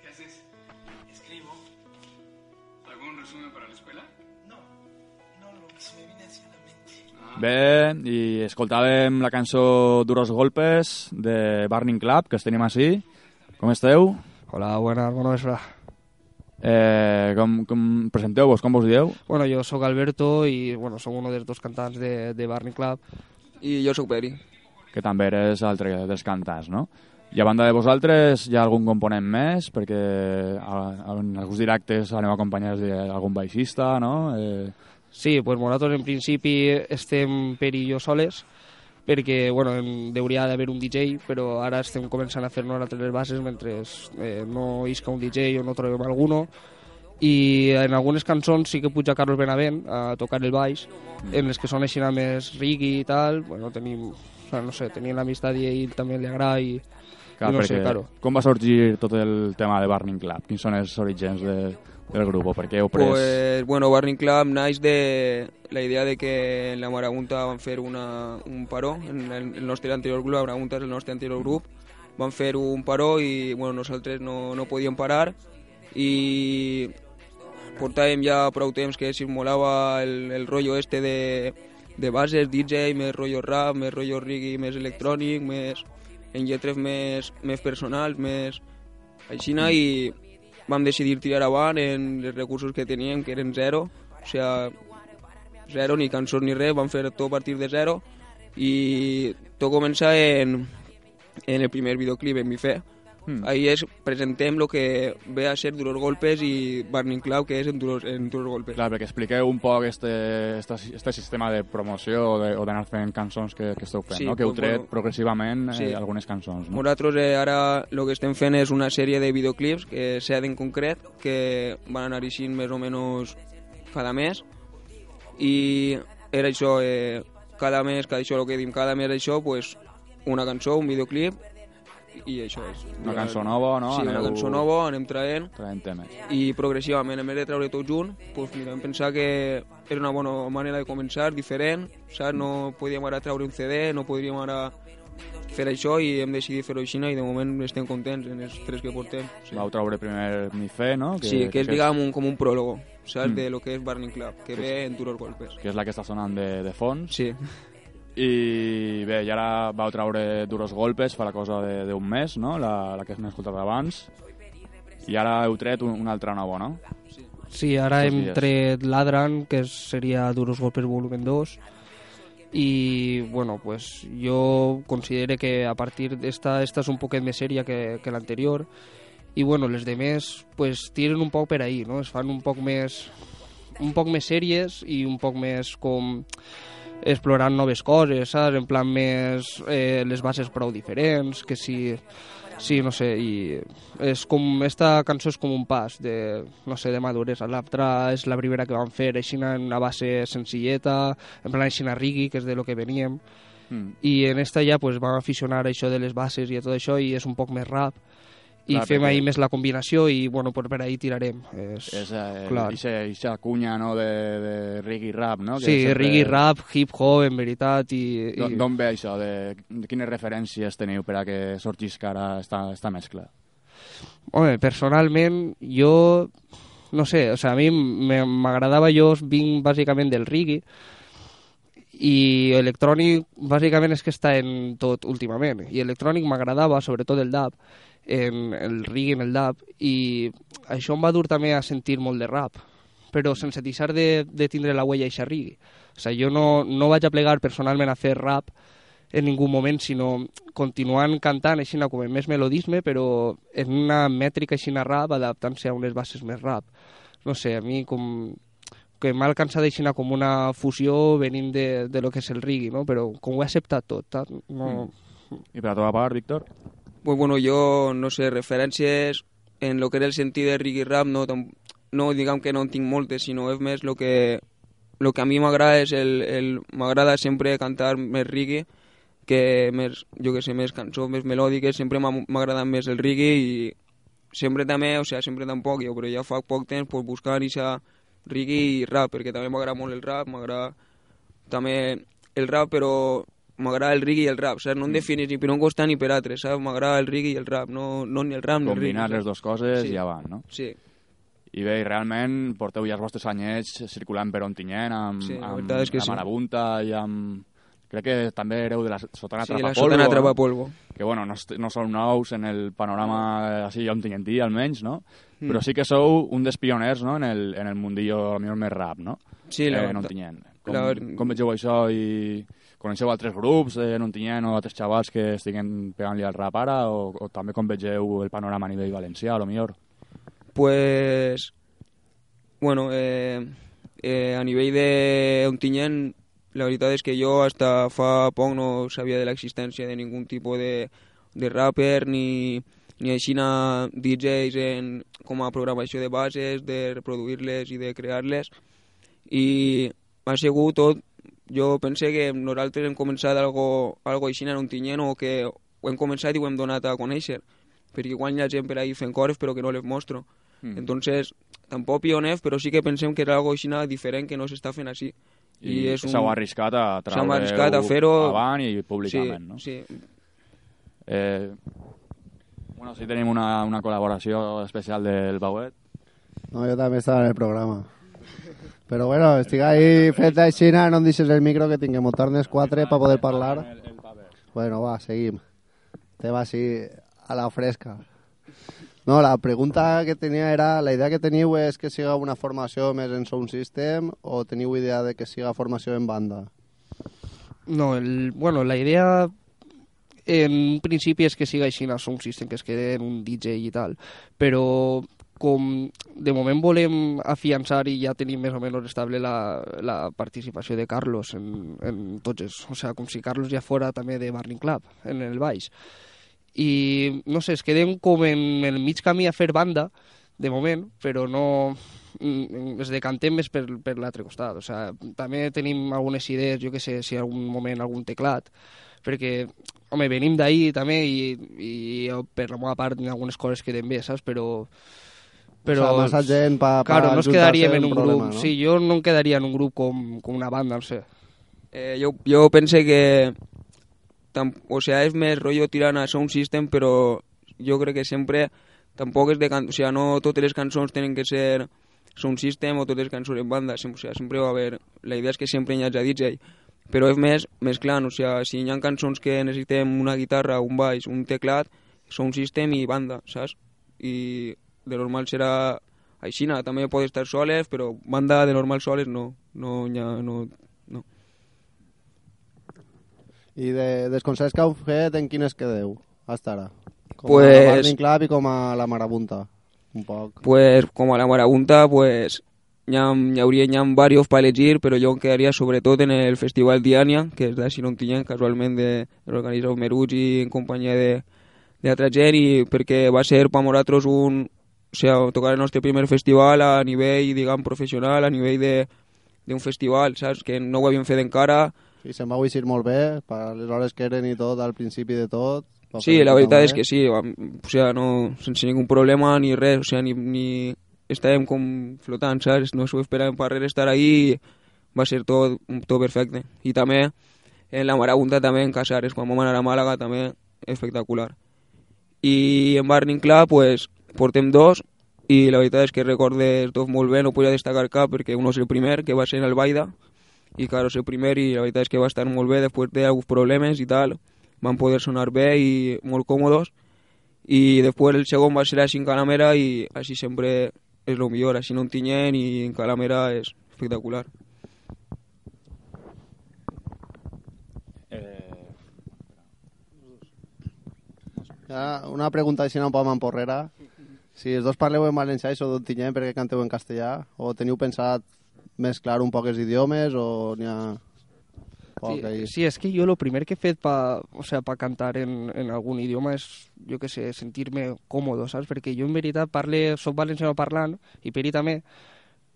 ¿Qué haces? Escribo. ¿Algún resumen para la escuela? No, no, lo que se me viene hacia la mente. Bé, i escoltàvem la cançó Duros Golpes de Burning Club, que els tenim així. Com esteu? Hola, buenas, bona vesprada. Eh, com, com presenteu-vos, com vos dieu? Bueno, jo sóc Alberto i bueno, som un dels dos cantants de, de Burning Club. I jo sóc Peri. Que també eres altre dels cantants, no? I a banda de vosaltres, hi ha algun component més? Perquè en alguns directes aneu acompanyats d'algun baixista, no? Eh, Sí, pues nosaltres en principi estem Peri i jo soles, perquè bueno, en- hauria d'haver un DJ, però ara estem començant a fer nosaltres les bases mentre eh, no isca un DJ o no trobem alguno. I en algunes cançons sí que puja Carlos Benavent a tocar el baix, en les que són així més reggae i tal, bueno, tenim, o sea, no sé, tenim l'amistat i ell també li agrada i, clar, i no sé, claro. Com va sorgir tot el tema de Burning Club? Quins són els orígens de, del grup? O per què heu pres... Pues, bueno, Burning Club naix de la idea de que en la Marabunta van fer una, un paró, en el, el nostre anterior grup, la Marabunta és el nostre anterior grup, van fer un paró i bueno, nosaltres no, no podíem parar. I portàvem ja prou temps que simulava el, el rotllo este de, de bases, DJ, més rotllo rap, més rotllo reggae, més electrònic, més en lletres més, més personals, més aixina i vam decidir tirar avant en els recursos que teníem, que eren zero, o sea, zero, ni cançons ni res, vam fer tot a partir de zero i tot comença en, en el primer videoclip, en mi fe. Hmm. Ahí es, presentem lo que ve a ser Duros Golpes i Burning Cloud, que és en Duros, en Duros Golpes. Clar, perquè expliqueu un poc este, este, este sistema de promoció o de- o d'anar fent cançons que, que esteu fent, Sí, no? que heu tret bueno, progressivament eh, sí. algunes cançons. No? Nosaltres eh, ara el que estem fent és una sèrie de videoclips, que set en concret, que van anar eixint més o menys cada mes, i era això, eh, cada mes, cada això, el que dim, cada mes això, pues, una cançó, un videoclip, i això és. Una cançó nova, no? Sí, una Aneu- cançó nova, anem traient, Traient temes. i progressivament, en vez de treure tot junt, pues, mira, vam pensar que era una bona manera de començar, diferent, saps? No podíem ara treure un CD, no podríem ara fer això i hem decidit fer-ho així i de moment estem contents en els tres que portem. Sí. Vau treure primer Mi Fe, no? sí, que és, diguem, un, com un pròlogo, saps? Mm. De lo que és Burning Club, que Que ve és- en duros golpes. que és la que està sonant de, de fons. Sí. I bé, i ara vau treure Duros Golpes fa la cosa de- d'un mes, no? La, la que hem escoltat abans. I ara heu tret un, una altra nova, no? Sí, ara Estos hem dies. tret Ladran, que seria Duros Golpes volumen 2, i bueno, pues jo considero que a partir d'esta esta és un poquet més sèria que, que l'anterior i bueno, les demés pues tiren un poc per ahí, no? Es fan un poc més un poc més sèries i un poc més com explorant noves coses, saps? En plan més eh, les bases prou diferents, que si Sí, no sé, i és com, esta cançó és com un pas de, no sé, de maduresa. L'altra és la primera que vam fer, així en una base senzilleta, en plan així a rigui, que és de lo que veníem. Mm. I en esta ja pues, vam aficionar a això de les bases i a tot això i és un poc més rap. I Clar, fem perquè- ahí més la combinació i bueno, pues, per ahí tirarem. És, És eh, clar. ixa, ixa cunya no, de, de reggae rap, no? Que Sí, sempre- reggae, rap, hip-hop, en veritat. I, i... D'on ve això? De, de quines referències teniu per a que sorgisca ara esta, esta mescla? Home, personalment, jo... No sé, o sea, a mi me- m'agradava, jo vinc bàsicament del reggae, i electrònic bàsicament és que està en tot últimament. I electrònic m'agradava, sobretot el dub en el reggae, en el dub. I això em va dur també a sentir molt de rap però sense deixar de, de tindre la huella eixa reggae o sigui, jo no, no vaig a plegar personalment a fer rap en ningú moment, sinó continuant cantant així com en més melodisme, però en una mètrica així rap, adaptant-se a unes bases més rap. No sé, a mi com que m'ha alcançat així com una fusió venint de, de lo que és el reggae, no? però com ho he acceptat tot, ta? no... I per a teva part, Víctor? Pues bueno, jo, no sé, referències en lo que era el sentit de reggae rap, no, no diguem que no en tinc moltes, sinó és més lo que, lo que a mi m'agrada és el, el m'agrada sempre cantar més reggae que més, jo que sé, més cançons més melòdiques, sempre m'ha agradat més el reggae i sempre també, o sigui, sempre tampoc, jo, però ja fa poc temps pues, buscant aquesta reggae i rap, perquè també m'agrada molt el rap, m'agrada també el rap, però m'agrada el reggae i el rap, saps? No em definis ni per un costat ni per altre, saps? M'agrada el reggae i el rap, no, no ni el rap ni el reggae. Combinar les dues coses Sí. i avant, no? Sí. I bé, i realment porteu ja els vostres anyets circulant per Ontinyent amb, Sí, la amb, és que amb sí. Marabunta i amb... Crec que també hereu de la Sotana Sí, la Atrapapolvo. Sotana no? Atrapapolvo. Que, bueno, no, no sou nous en el panorama eh, així ontinyentí, almenys, no? Mm. Però sí que sou un dels pioners, no?, en el, en el mundillo, potser més rap, no? Sí, la eh, en veritat. Ontinyent. Com, La- com vegeu això i coneixeu altres grups eh, en Ontinyent o altres xavals que estiguen pegant-li al rap ara o, o també com vegeu el panorama a nivell valencià, a lo millor? Pues, bueno, eh, eh, a nivell de Ontinyent, la veritat és que jo hasta fa poc no sabia de l'existència de ningú tipus de, de rapper ni, ni així DJs en, com a programació de bases, de reproduir-les i de crear-les. I ha sigut tot... Jo pense que nosaltres hem començat algo, algo així en Ontinyent o que ho hem començat i ho hem donat a conèixer perquè quan hi ha gent per ahí fent coses però que no les mostro. Mm. Entonces, tampoc pioners, però sí que pensem que era algo així diferent que no s'està fent així. I, I s'heu arriscat a S'hem treure arriscat a fer-ho avant i públicament, sí, no? Sí, Eh, bueno, sí tenim una, una col·laboració especial del Bauet. No, jo també estava en el programa. Però bueno, estic ahí fet així, no em deixes el micro que tinguem tornes quatre per poder parlar. Bueno, va, seguim. Tema així a la fresca. No, la pregunta que tenia era, la idea que teniu és que siga una formació més en sound system o teniu idea de que siga formació en banda? No, el, bueno, la idea en principi és que siga així a Sound System, que es quede en un DJ i tal, però com de moment volem afiançar i ja tenim més o menys estable la, la participació de Carlos en, en tots els... O sigui, com si Carlos ja fora també de Barring Club, en el baix. I, no sé, es quedem com en el mig camí a fer banda, de moment, però no mm, es decantem més per, per l'altre costat. O sigui, també tenim algunes idees, jo que sé, si algun moment algun teclat, perquè, home, venim d'ahir també i, i per la meva part algunes coses queden bé, saps? Però, però O sea, massa gent pa- pa claro, no ajuntar-se quedaríem en un un problema, grup. no? Sí, jo no em quedaria en un grup com, com una banda, no sé. Eh, jo, jo pense que tam, o sea, és més rotllo tirant a sound system, però jo crec que sempre tampoc és de can... o sea, no totes les cançons tenen que ser sound system o totes les cançons en banda, sempre, o sea, sempre va haver... La idea és que sempre hi hagi DJ, però és més mesclant, o sea, si hi ha cançons que necessitem una guitarra, un baix, un teclat, sound system i banda, saps? I de normal serà aixina, també pot estar soles, però banda de normal soles no, no, ha, no, no. I de, dels concerts que heu fet, en quines quedeu, hasta ara? Com Pues- a Barney Club i com a la Marabunta, un poc. Pues como a la marabunta, pues ya, ya habría ya varios para elegir, pero yo quedaría sobre todo en el Festival Diania, que es de Sinontinyent, casualmente organitzat Merugi en companyia de, de altra gent, i perquè va ser per nosaltres un... O sea, tocar el nostre primer festival a nivell, diguem, professional, a nivell de d'un festival, saps? Que no ho havíem fet encara. Sí, se'n va eixir molt bé, per les hores que eren i tot, al principi de tot. Sí, la veritat és que sí, o sea, no, sense ningú problema ni res, o sea, ni, ni estàvem com flotant, saps? No s'ho esperàvem per res estar ahí va ser tot, tot perfecte. I també en la Marabunta també en Casares, quan vam anar a Màlaga també espectacular. I en Barning Club pues, portem dos i la veritat és que recordes dos molt bé, no podia destacar cap perquè un és el primer, que va ser en el Baida, i claro, és el primer i la veritat és que va estar molt bé després d'alguns problemes i tal, van poder sonar bé i molt còmodes, i després el segon va ser així en Calamera i així sempre és el millor, així no en Tinyent i en Calamera és espectacular. Ja, una pregunta així un poc mamporrera. Si els dos parleu en valencià i sou d'Ontinyent, per què canteu en castellà? O teniu pensat mesclar un poc els idiomes o n'hi ha Sí, sí, és que jo el primer que he fet pa, o sea, pa cantar en, en algun idioma és, jo que sé, sentir-me còmodo, saps? Perquè jo en veritat parle, soc valenciano parlant, i Peri també,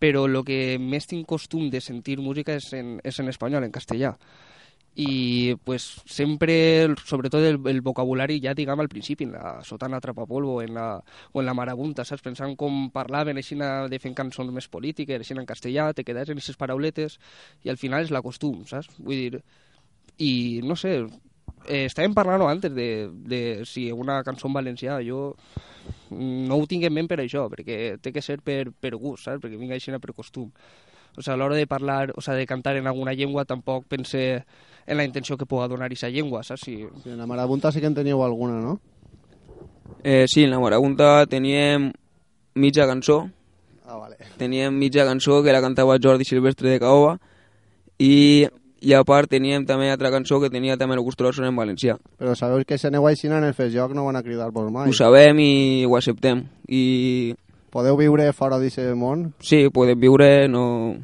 però el que més tinc costum de sentir música és en, és en espanyol, en castellà. I pues, sempre, sobretot el, el vocabulari ja diguem al principi, en la sotana trapapolvo en la, o en la marabunta, saps? Pensant com parlaven així de fent cançons més polítiques, així en castellà, te quedes en aquestes parauletes i al final és la costum, saps? Vull dir, i no sé, eh, estàvem parlant antes de, de si una cançó en valencià, jo no ho tinc en ment per això, perquè té que ser per, per gust, saps? Perquè vinga així per costum. O sigui, a l'hora de parlar, o sigui, de cantar en alguna llengua, tampoc pense en la intenció que puga donar aquesta llengua, saps? Si... Sí, en la marabunta sí que en teníeu alguna, no? Eh, sí, en la marabunta teníem mitja cançó. Ah, vale. Teníem mitja cançó que la cantava Jordi Silvestre de Caoba i, i a part teníem també altra cançó que tenia també el Gustoloso en valencià. Però sabeu que si aneu així en el fes-joc no van a cridar-vos mai. Ho sabem i ho acceptem. I... Podeu viure fora d'aquest món? Sí, podem viure, no,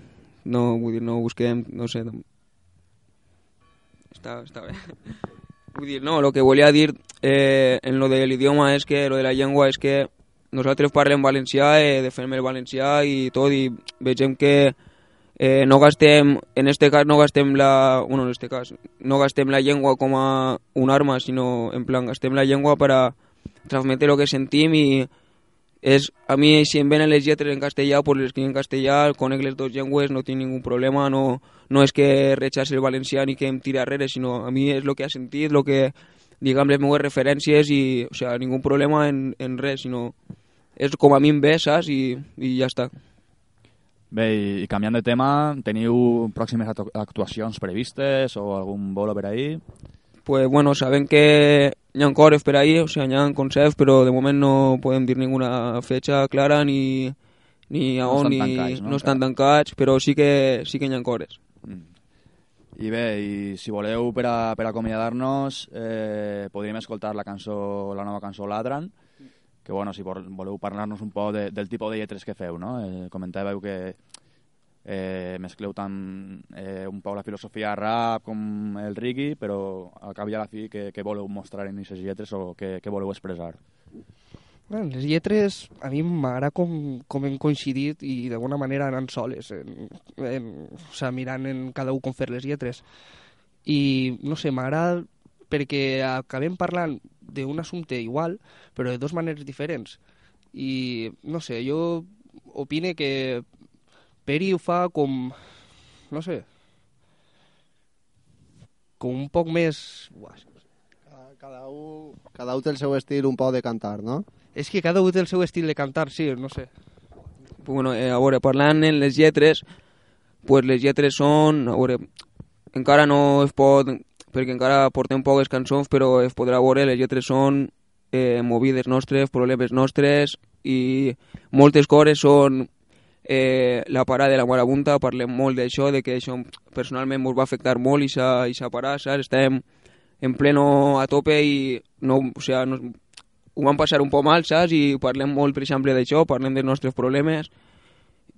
no, vull dir, no busquem, no sé, està, està bé. Vull dir, no, el que volia dir eh, en lo de l'idioma és que, lo de la llengua és que nosaltres parlem valencià, eh, defensem el valencià i tot, i vegem que eh, no gastem, en este cas no gastem la, bueno, en este cas, no gastem la llengua com a un arma, sinó en plan gastem la llengua per a transmetre el que sentim i és, a mi si em venen les lletres en castellà, pues les escric en castellà, conec les dues llengües, no tinc ningú problema, no, no és que rechace el valencià ni que em tira darrere, sinó a mi és el que ha sentit, el que, diguem, les meves referències i, o sigui, ningú problema en, en res, sinó és com a mi em ve, saps? I, i ja està. Bé, i, i canviant de tema, teniu pròximes actuacions previstes o algun bolo per ahí? Pues bueno, saben que hi ha cores per ahí, o sea, hi ha concerts, però de moment no podem dir ninguna fecha clara ni, ni a No on, estan ni tancats, no? no estan tancats, però sí que, sí que hi ha cores. I bé, i si voleu per, a, per acomiadar-nos, eh, podríem escoltar la cançó, la nova cançó Ladran, que bueno, si vol- voleu parlar-nos un poc de, del tipus de lletres que feu, no? Eh, comentàveu que eh, mescleu tant eh, un poc la filosofia rap com el reggae, però al cap i a la fi què, què voleu mostrar en aquestes lletres o què, què voleu expressar? Bueno, les lletres a mi m'agrada com, com hem coincidit i d'alguna manera anant soles, en, en, o sigui, mirant en cada un com fer les lletres. I, no sé, m'agrada perquè acabem parlant d'un assumpte igual, però de dues maneres diferents. I, no sé, jo opine que Peri ho fa com, no sé, com un poc més... Uah, Cada un, cada un té el seu estil un poc de cantar, no? És que cada un té el seu estil de cantar, sí, no sé. Bueno, eh, a veure, parlant en les lletres, pues les lletres són, a veure, encara no es pot, perquè encara portem poques cançons, però es podrà veure, les lletres són eh, movides nostres, problemes nostres, i moltes coses són eh, la parada de la marabunta, parlem molt d'això, de que això personalment ens va afectar molt i s'ha parat, saps? Estem en pleno a tope i no, o sea, no, ho vam passar un poc mal, saps? I parlem molt, per exemple, d'això, parlem dels nostres problemes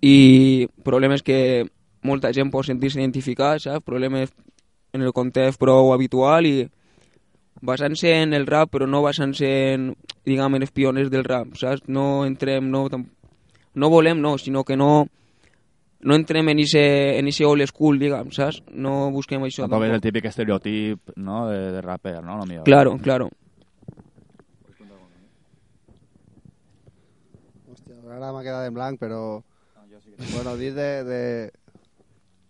i problemes que molta gent pot sentir-se identificar, saps? Problemes en el context prou habitual i basant-se en el rap, però no basant-se en, diguem, en els pioners del rap, saps? No entrem, no, tam- no volem, no, sinó que no, no entrem en ese, en ese old school, diguem, saps? No busquem això. Tampoc és el típic estereotip no? de, de raper, no? Lo millor. Claro, claro. Hòstia, ara m'ha quedat en blanc, però... Bueno, dir de... de...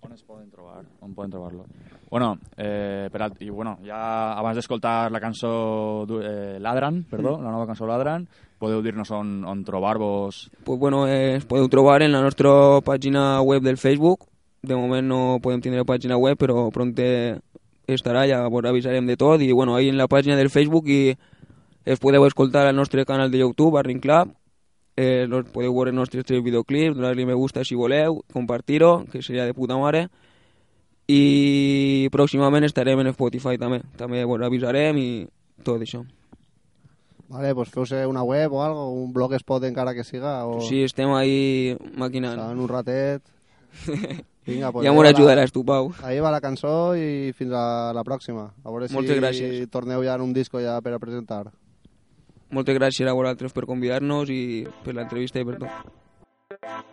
On es poden trobar? On poden trobar-lo? Bueno, eh, per alt, i bueno, ja abans d'escoltar la cançó eh, Ladran, perdó, la nova cançó Ladran, podeu dir-nos on, on trobar-vos Pues bueno, eh, podeu trobar en la nostra pàgina web del Facebook. De moment no podem tindre pàgina web, però pronte estarà, ja vos avisarem de tot. I bueno, ahí en la pàgina del Facebook i es podeu escoltar al nostre canal de YouTube, Barring Club. Eh, podeu veure els nostres tres videoclips, donar-li me gusta si voleu, compartir-ho, que seria de puta mare. I pròximament estarem en Spotify també. També vos avisarem i tot això. Vale, pues feu-se una web o algo, un blogspot encara que siga, o... Sí, estem ahí maquinant. En un ratet... Vinga, pues Ja m'ho ajudaràs tu, Pau. Ahí va la cançó i fins a la pròxima. A veure si Moltes gràcies. torneu ja en un disco ja per a presentar. Moltes gràcies a vosaltres per convidar-nos i per l'entrevista i per tot.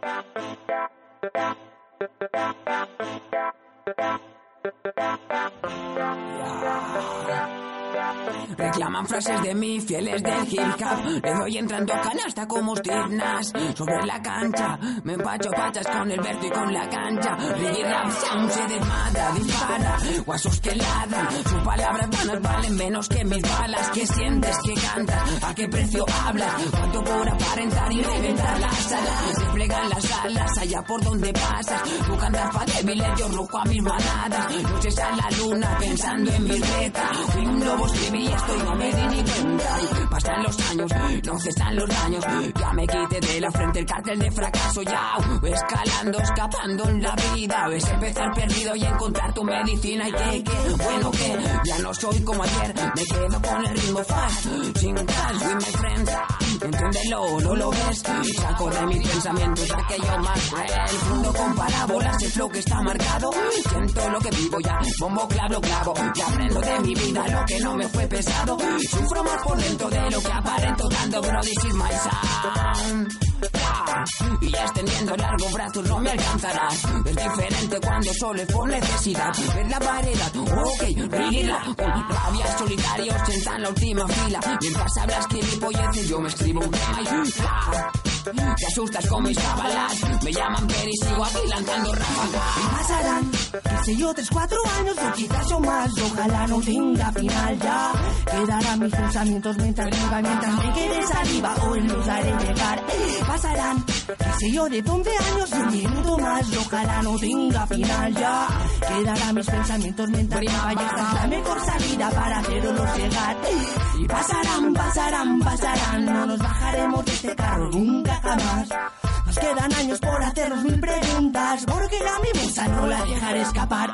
Reclaman frases de mí, fieles del hip hop. Le doy entrando canasta como Steve Nash. Sobre la cancha, me empacho pachas con el verso y con la cancha. Reggae rap sound se desmadra, dispara. Guasos que ladran, sus palabras vanas valen menos que mis balas. ¿Qué sientes? ¿Qué cantas? ¿A qué precio hablas? ¿Cuánto por aparentar y reventar la sala? Desplegan las alas allá por donde pasas. Tú cantas pa' débiles, yo roco a mis manadas. Noches a la luna pensando en mi reta. Fui escribí esto y no me di ni cuenta. Pasan los años, no cesan los daños. Ya me quité de la frente el cartel de fracaso. Ya escalando, escapando en la vida. Ves empezar perdido y encontrar tu medicina. Y que, que, bueno que ya no soy como ayer. Me quedo con el ritmo fast, sin cash with my friends. Entiéndelo, no lo ves. Saco de mis pensamientos aquello más cruel. El mundo con parábolas, el flow que está marcado. Siento lo que vivo ya, bombo clavo, clavo. Y aprendo de mi vida lo que no me fue pesado. Sufro más por dentro de lo que aparento dando, bro, this is my sound. Y ya extendiendo largo brazos no me alcanzarás. Es diferente cuando solo es por necesidad. Ver la variedad, ok, ríguila. Con rabia solitarios sentan la última fila. Mientras hablas gilipolleces, yo me escribo un. Te asustas con mis cábalas. Me llaman Peri, sigo aquí lanzando ráfagas. Y pasarán, qué sé yo, tres, cuatro años o quizás o más. Ojalá no tenga final ya. Quedarán mis pensamientos mientras viva, mientras me quede saliva o en los haré llegar. Pasarán, qué sé yo, de 11 años y un minuto más. Ojalá no tenga final ya. Quedarán mis pensamientos mientras viva y esta es la mejor salida para hacerlos llegar. Y pasarán, pasarán, pasarán. No nos bajaremos de este carro nunca nunca. Quedan años por hacernos mil preguntas, porque la mimosa no la dejaré escapar.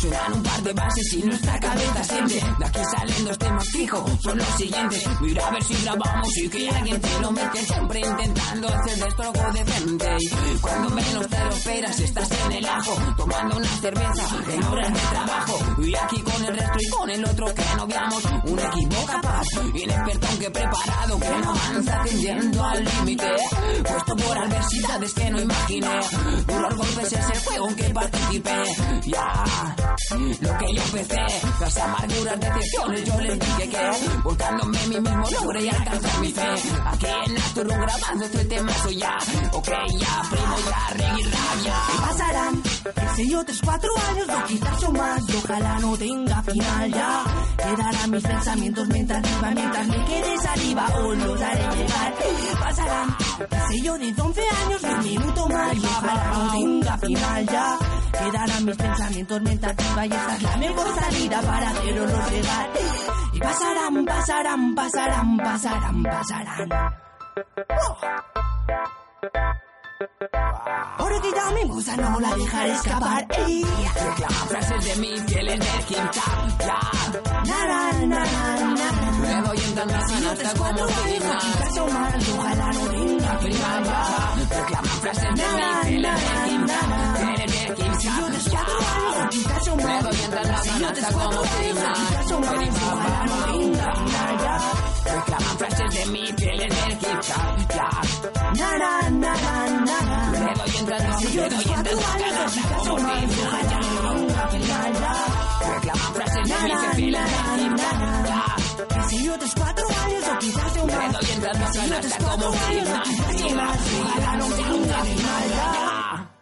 Suenan un par de bases y nuestra cabeza siente. De aquí salen dos temas fijos, son los siguientes. Mira a ver si grabamos y que alguien te lo mete. Siempre intentando hacer destrogo de frente. Y cuando menos te lo esperas, estás en el ajo, tomando una cerveza en horas de trabajo. Y aquí con el resto y con el otro que no veamos. Un equipo capaz, inexperto aunque preparado, que no avanza tendiendo al límite. Puesto por adversidades que no imaginé. Duros golpes es el juego en que participé. Ya, lo que yo empecé, las amarguras, decepciones, yo les dije que volcándome mí mismo logré alcanzar mi fe. Aquí en Asturo grabando este temazo ya. Ok, ya, primo, ya, reggae, rabia. Y pasarán, sé yo, tres, cuatro años, o quizás o más. Ojalá no tenga final ya. Quedarán mis pensamientos mientras viva, mientras me quede saliva o los haré llegar. Pasarán, qué sé yo, de 11 años, un minuto más. Y ojalá no tenga final ya. Quedarán mis pensamientos mientras viva y esta es la mejor salida para hacerlos llegar. Y pasarán, pasarán, pasarán, pasarán, pasarán. Porque ya me gusta, no la dejar escapar. Ey. Reclama frases de mi piel en el Kim Nara, nara, nara. Me voy si no te escucho prima. Quizás tomar, ojalá no venga prima. Reclama frases de mi piel en el Kim Si yo te escucho. Me si no te escucho prima. Quizás tomar, ojalá no prima. Reclaman frases de mi piel en el. Na, na, na, na, na. Le doy en trasnoche, le doy en trasnoche. Como mi Reclaman frases de mi piel en si yo te cuatro años o quizás un más. Le doy en trasnoche, hasta como mi Ojalá no un animal.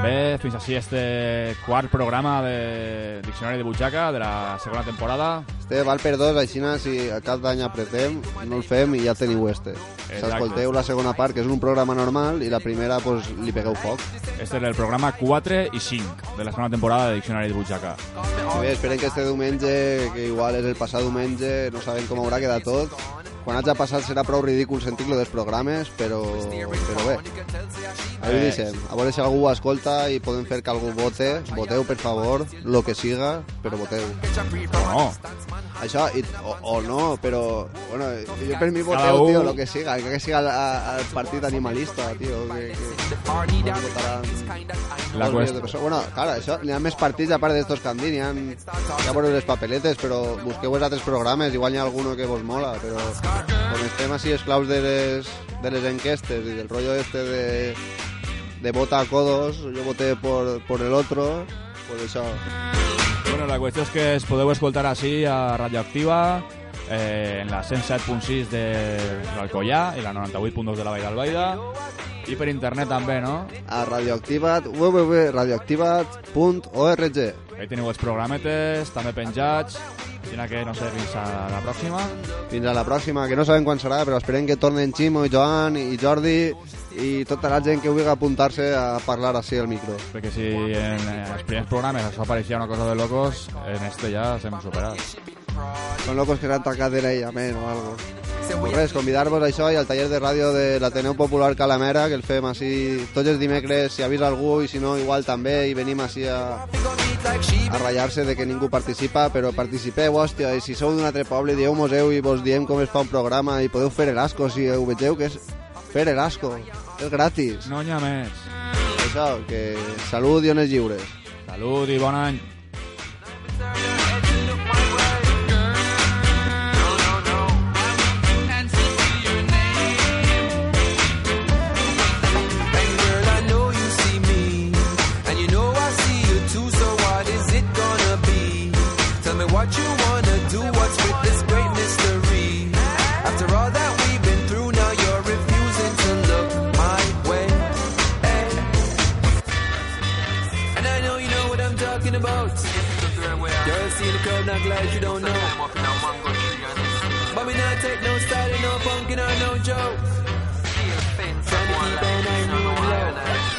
Bé, fins així este quart programa de Diccionari de Butxaca de la segona temporada. Este val per dos, així si a cap d'any apretem, no el fem i ja teniu este. S'escolteu la segona part, que és un programa normal, i la primera pues, li pegueu foc. Este és el programa 4 i 5 de la segona temporada de Diccionari de Butxaca. I bé, esperen que este diumenge, que igual és el passat diumenge, no sabem com haurà quedat tot. Quan hagi passat serà prou ridícul sentir-lo dels programes, però, però bé. Ahí Eh. A veure si algú ho escolta i podem fer que algú vote. Voteu, per favor, lo que siga, però voteu. No. Això, i, o, o no, però... Bueno, jo per mi voteu, un- tio, lo que siga. Que siga el, partit animalista, tio. Que, que, votaran La dos milions qüest- de persones. Bueno, clar, això, n'hi ha més partits a part d'estos que han dit. Ha, ja veureu les papeletes, però busqueu els altres programes. Igual n'hi ha alguno que vos mola, però com estem així esclaus de les, de les enquestes i del rotllo este de de vota a codos, jo voté por, por el otro, pues això. Bueno, la qüestió és que es podeu escoltar així a Radioactiva, eh, en la 107.6 de l'Alcoyà i la 98.2 de la Vall d'Albaida, i per internet també, no? A Radioactivat, www.radioactivat.org. Ahí teniu els programetes, també penjats, així que no sé, fins a la pròxima. Fins a la pròxima, que no sabem quan serà, però esperem que tornen Ximo i Joan i Jordi i tota la gent que vulgui apuntar-se a parlar així al micro. Perquè si en els primers programes això apareixia una cosa de locos, en este ja s'hem superat. Són locos que s'han tancat de l'aïllament o algo. Pues res, convidar-vos a això i al taller de ràdio de l'Ateneu Popular Calamera, que el fem així tots els dimecres, si avisa algú i si no, igual també, i venim així a, a ratllar-se de que ningú participa, però participeu, hòstia, i si sou d'un altre poble, dieu-mos-heu i vos diem com es fa un programa i podeu fer l'asco, si ho vegeu que és fer l'asco, és gratis. No n'hi ha més. Això, que salut i ones lliures. Salut i bon any. no joke. From the I mean.